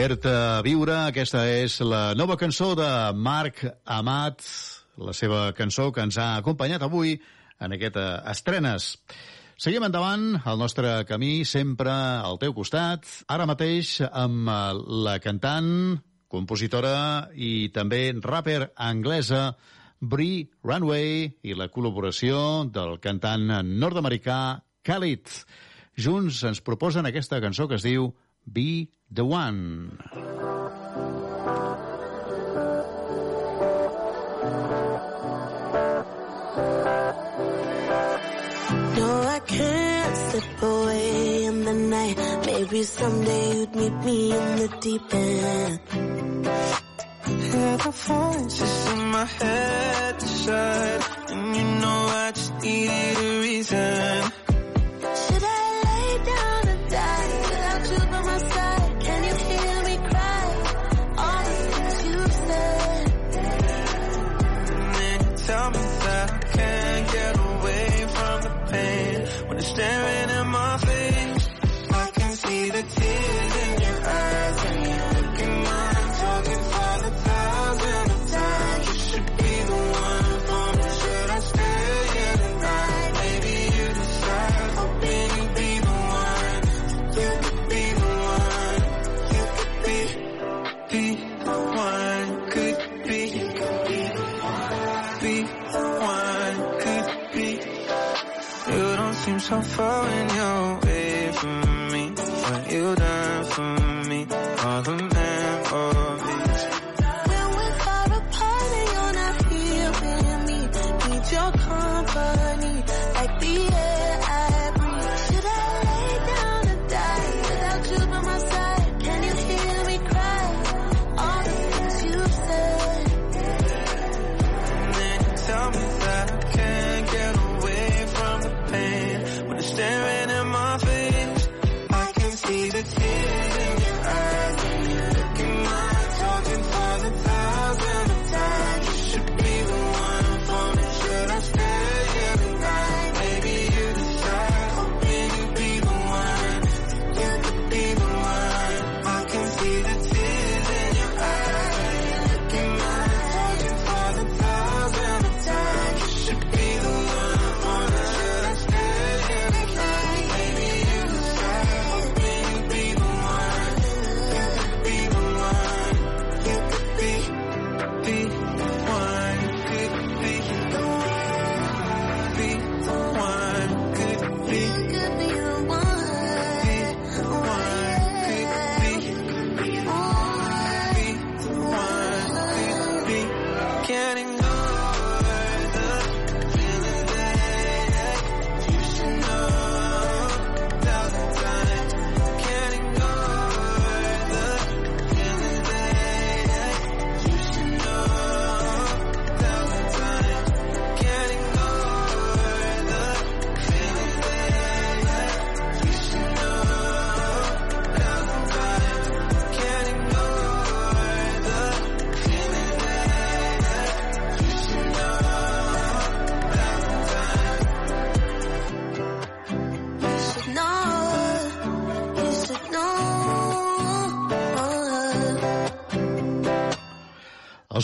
Fer-te viure, aquesta és la nova cançó de Marc Amat, la seva cançó que ens ha acompanyat avui en aquest eh, estrenes. Seguim endavant, el nostre camí sempre al teu costat, ara mateix amb eh, la cantant, compositora i també rapper anglesa Brie Runway i la col·laboració del cantant nord-americà Khalid. Junts ens proposen aquesta cançó que es diu Be the One. No, I can't slip away in the night. Maybe someday you'd meet me in the deep end. Hear the voices in my head decide, and you know I just needed a reason. Staring Oh,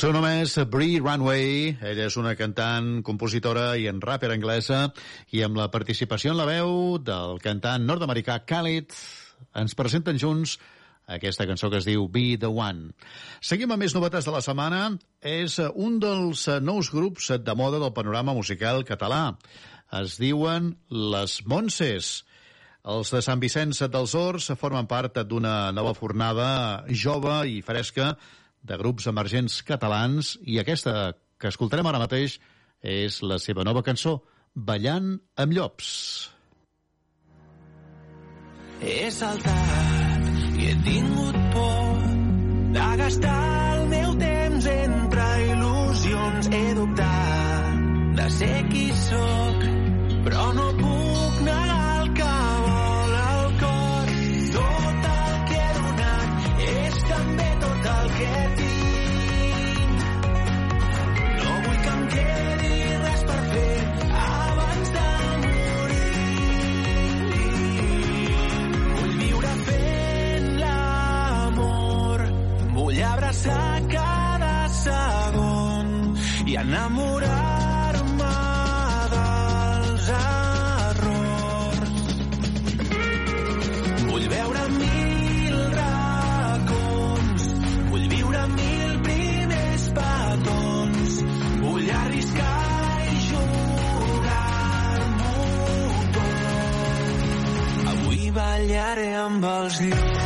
seu nom és Bree Runway. Ella és una cantant, compositora i en rapper anglesa i amb la participació en la veu del cantant nord-americà Khalid ens presenten junts aquesta cançó que es diu Be The One. Seguim amb més novetats de la setmana. És un dels nous grups de moda del panorama musical català. Es diuen Les Monses. Els de Sant Vicenç dels Horts formen part d'una nova fornada jove i fresca de grups emergents catalans i aquesta que escoltarem ara mateix és la seva nova cançó, Ballant amb llops. He saltat i he tingut por de gastar el meu temps entre il·lusions. He dubtat de ser qui sóc, però no puc negar abraçar cada segon i enamorar-me dels errors. Vull veure mil racons, vull viure mil primers petons, vull arriscar i jugar-m'ho tot. Avui ballaré amb els llums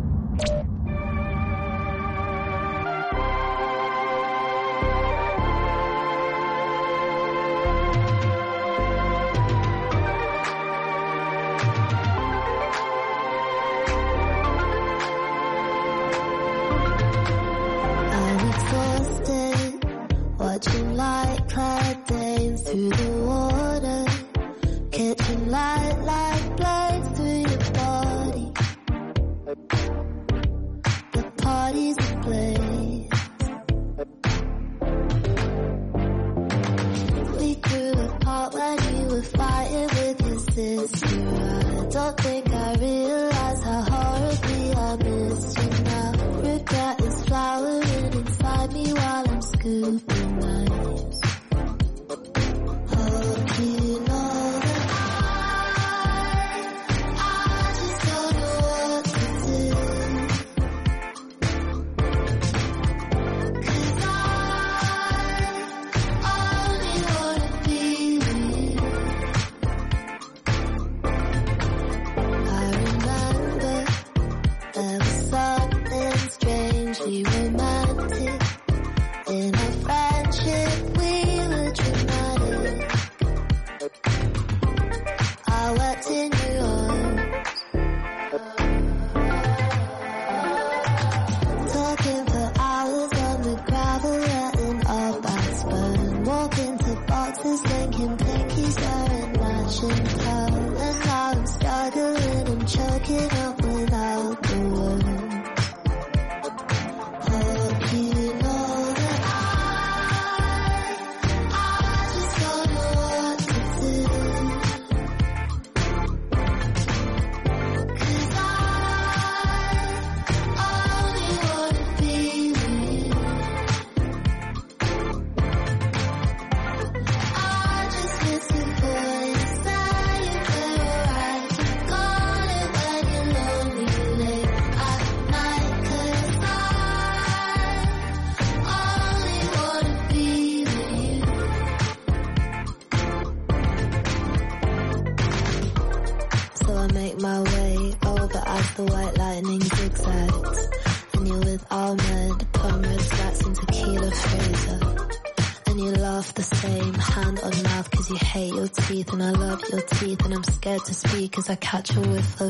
cause I catch her with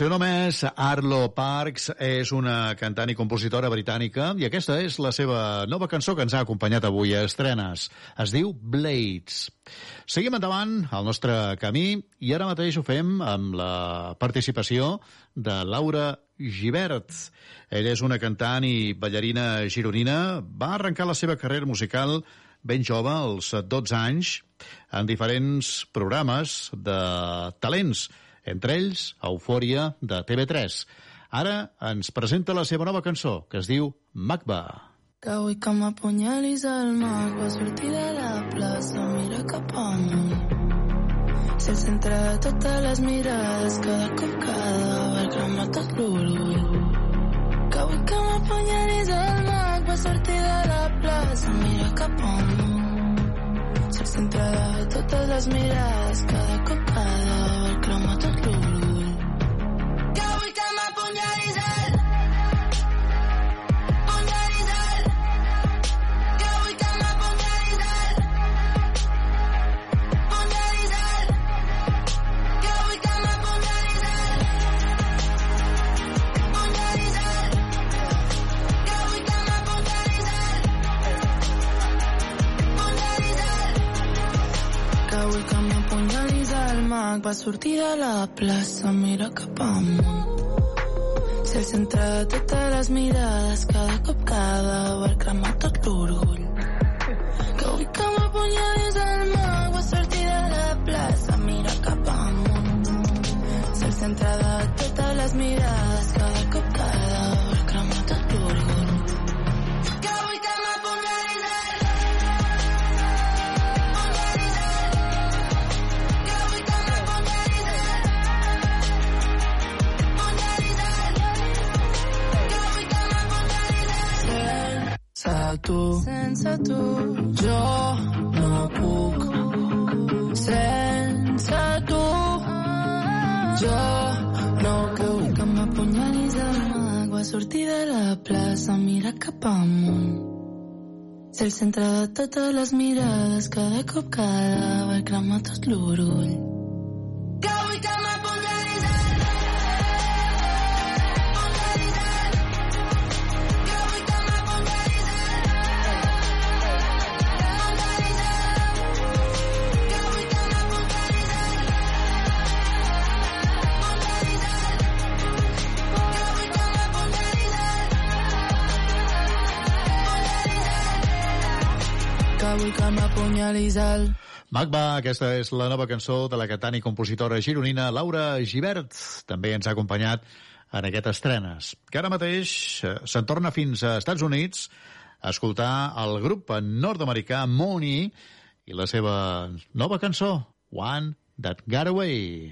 seu nom és Arlo Parks, és una cantant i compositora britànica i aquesta és la seva nova cançó que ens ha acompanyat avui a estrenes. Es diu Blades. Seguim endavant al nostre camí i ara mateix ho fem amb la participació de Laura Givert. Ella és una cantant i ballarina gironina. Va arrencar la seva carrera musical ben jove, als 12 anys, en diferents programes de talents entre ells Eufòria de TV3. Ara ens presenta la seva nova cançó, que es diu Magba. Que avui que m'apunyalis el mag va sortir de la plaça, mira cap amunt. Si el centre de totes les mirades, cada cop cada va cremar tot l'orgull. Que avui que m'apunyalis el mag va sortir de la plaça, mira cap amunt. Si el centre de totes les mirades, cada cop cada va mag va sortir de la plaça mira cap amunt si el centre de totes les mirades, cada cop cada va cremar tot l'orgull. Que avui que m'apunyalis el mag va sortir de la plaça, mira cap amunt. Si el centre de totes les mirades, sense tu. Sense tu. Jo no puc. Sense tu. Jo no avui que m'apunyalis mag va sortir de la plaça mira cap amunt. Si el centre de totes les mirades cada cop cada va cremar tot l'orgull que avui que avui que m'apunyalis el Magba, aquesta és la nova cançó de la cantant i compositora gironina Laura Givert. També ens ha acompanyat en aquestes estrenes, que ara mateix eh, se'n torna fins a Estats Units a escoltar el grup nord-americà Money i la seva nova cançó, One That Got Away.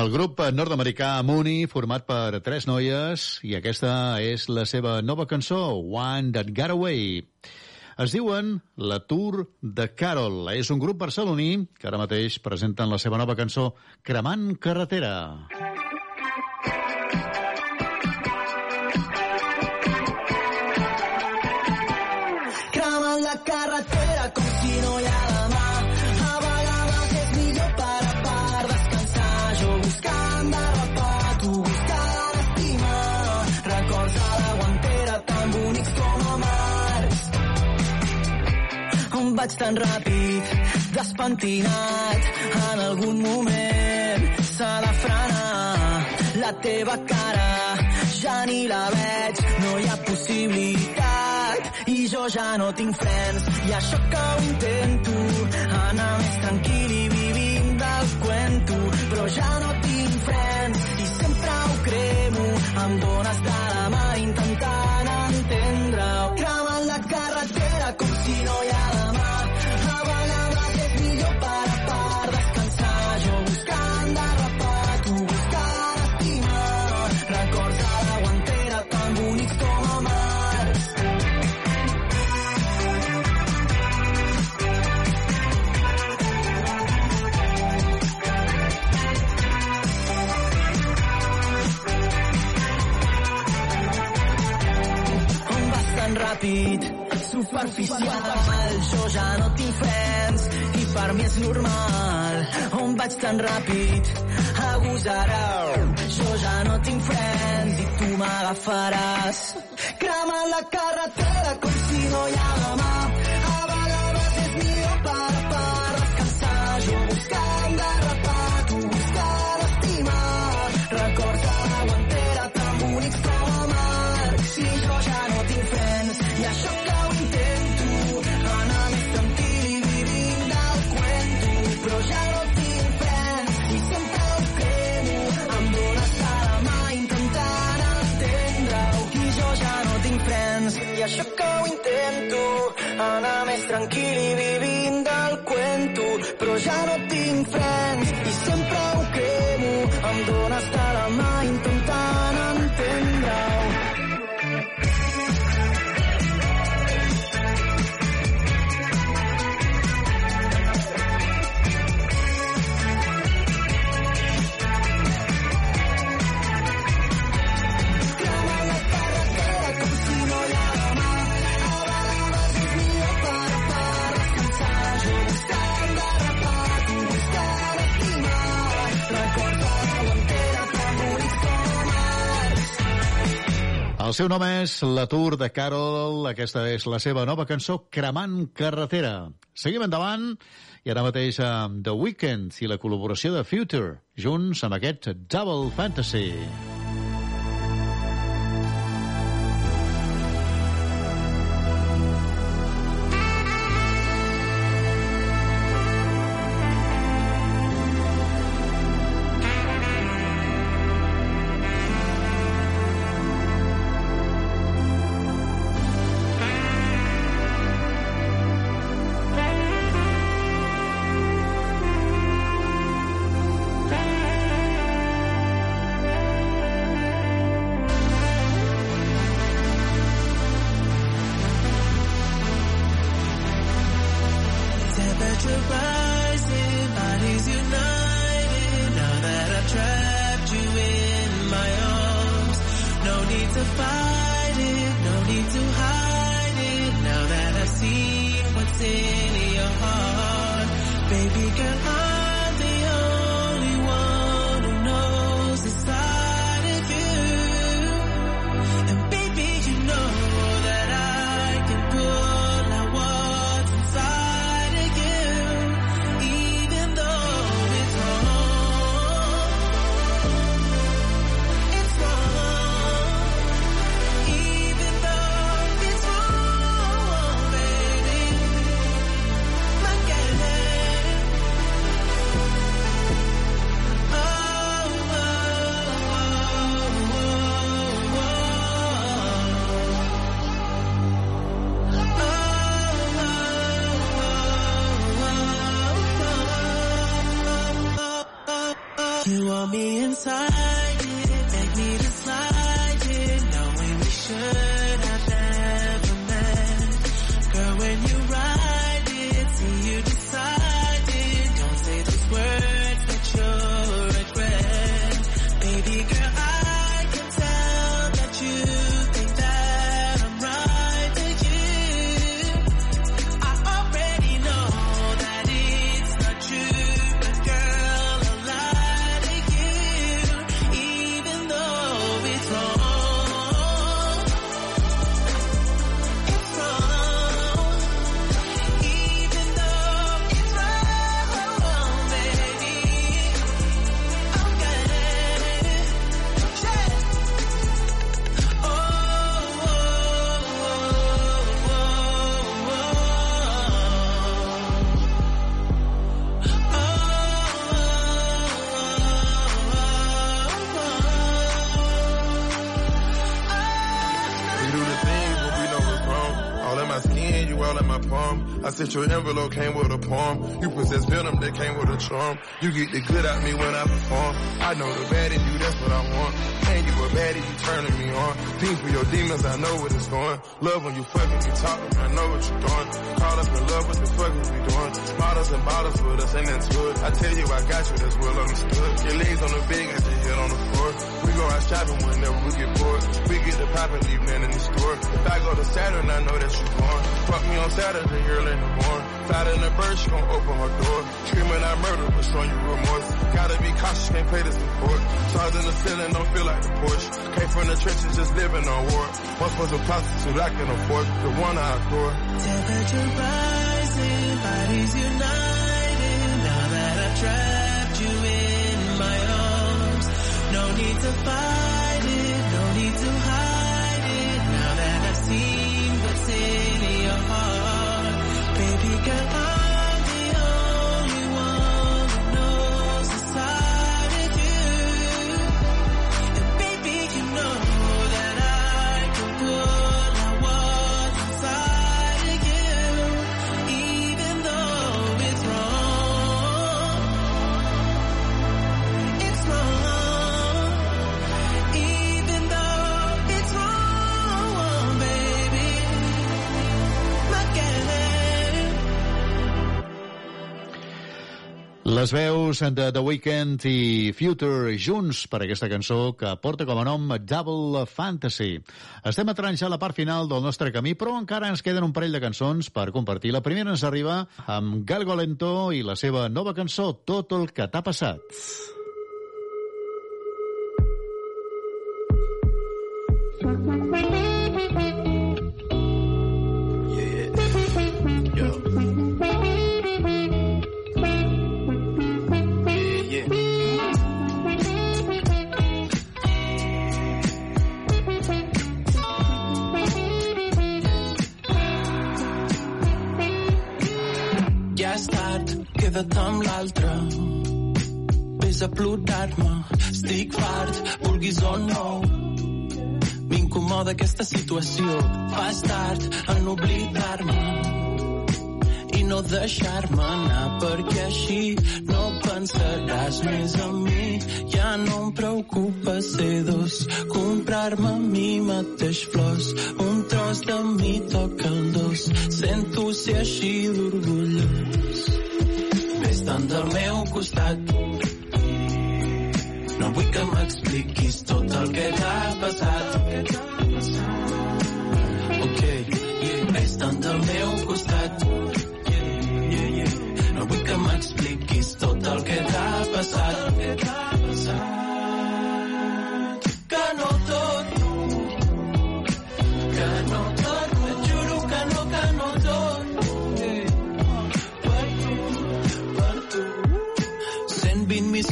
El grup nord-americà Mooney, format per tres noies, i aquesta és la seva nova cançó, One That Got Away. Es diuen La Tour de Carol. És un grup barceloní que ara mateix presenten la seva nova cançó Cremant Carretera. Cremant la vaig tan ràpid, despentinat, en algun moment s'ha de frenar. La teva cara. Ja ni la veig, no hi ha possibilitat. I jo ja no tinc frens i això que ho intento anar més tranquil i vivint del cuento. Però ja no tinc frens i sempre ho cremo em dones de superficial, jo ja no tinc frens i per mi és normal. On vaig tan ràpid, agosarau, jo ja no tinc frens i tu m'agafaràs. Cremant la carretera com si no hi ha demà. Això que ho intento, anar més tranquil i vivint del cuento, però ja no tinc frens i sempre ho cremo. Em dones de la mà El seu nom és La Tour de Carol. Aquesta és la seva nova cançó, Cremant Carretera. Seguim endavant i ara mateix amb The Weeknd i la col·laboració de Future, junts amb aquest Double Fantasy. Temperature rising, bodies united. Now that I've trapped you in my arms, no need to fight it, no need to hide it. Now that I've seen what's in Time. Charm. You get the good out me when I perform. I know the bad in you, that's what I want. Ain't you a baddie, you turning me on. Things for your demons, I know what it's going. Love when you fucking me talking, I know what you're doing. Caught up in love, what the fuck is we doing? Bottles and bottles with us, ain't that good. I tell you I got you, that's well understood. Your legs on the bed, got your head on the floor. We go out shopping whenever we get bored. We get the pop and leave man in the store. If I go to Saturn, I know that you're born. Fuck me on Saturday, early in the morning. Flat in the bird, she gon' open her door. Screaming I murder, but showing you remorse. Gotta be cautious, can't this before. Stars in the ceiling, don't feel like the Porsche. Came from the trenches, just living on war. Once was a prostitute, I can afford the one I adore. Temperature rising, bodies united. Now that I've trapped you in my arms, no need to fight Les veus de The Weeknd i Future junts per aquesta cançó que porta com a nom Double Fantasy. Estem a la part final del nostre camí, però encara ens queden un parell de cançons per compartir. La primera ens arriba amb Galgo Lento i la seva nova cançó, Tot el que t'ha passat. Ja queda't amb l'altre. Ves a plorar-me, estic fart, vulguis o no. M'incomoda aquesta situació. Fas tard en oblidar-me i no deixar-me anar perquè així no pensaràs més en mi. Ja no em preocupa ser dos, comprar-me a mi mateix flors, un tros de mi toquen dos, sento ser així d'orgullós. Vés-te'n del meu costat, no vull que m'expliquis tot el que t'ha passat. Ok, yeah. vés-te'n del meu costat, yeah, yeah. no vull que m'expliquis tot el que t'ha passat.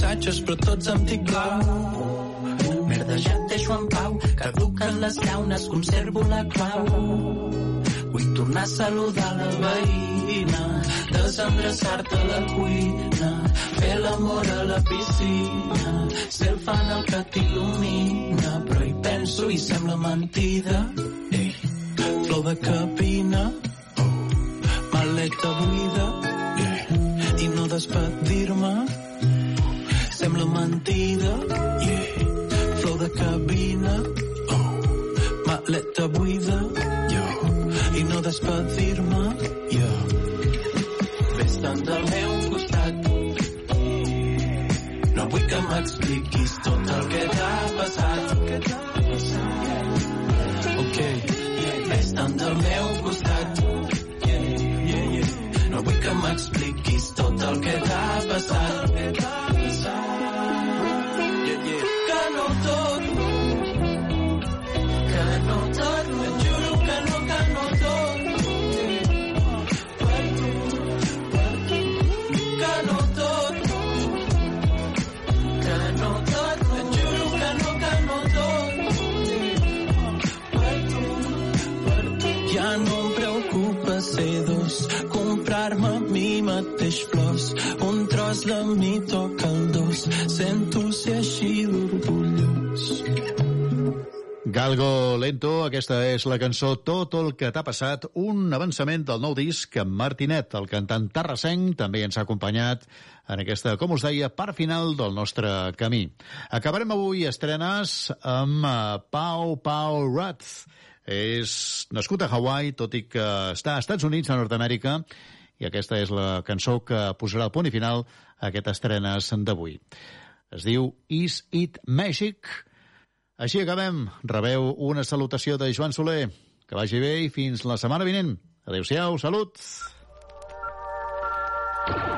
120 missatges, però tots amb tic blau. Merda, ja et deixo en pau, caduquen les llaunes, conservo la clau. Vull tornar a saludar la veïna, desendreçar-te a la cuina, fer l'amor a la piscina, ser el fan el que t'il·lumina, però hi penso i sembla mentida. Ei, flor de cabina, maleta buida, i no despedir-me, sembla mentida, yeah, flor de cabina, oh, maleta buida, yo, i no despedir-me, jo. Vés-te'n del meu costat, no vull que m'expliquis tot el que t'ha passat. Ok, vés-te'n del meu costat, no vull que m'expliquis tot el que t'ha passat. slowni toca el dos, sento ser així orgullós. Galgo Lento, aquesta és la cançó Tot el que t'ha passat, un avançament del nou disc amb Martinet, el cantant Tarrasenc, també ens ha acompanyat en aquesta, com us deia, part final del nostre camí. Acabarem avui estrenes amb eh, Pau Pau Rats. És nascut a Hawaii, tot i que està als Estats Units, a Nord-Amèrica, i aquesta és la cançó que posarà el punt i final a aquestes estrenes d'avui. Es diu Is It Magic? Així acabem. Rebeu una salutació de Joan Soler. Que vagi bé i fins la setmana vinent. Adéu-siau, salut! Thank you.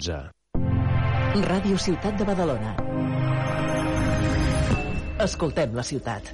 12. Ràdio Ciutat de Badalona. Escoltem la ciutat.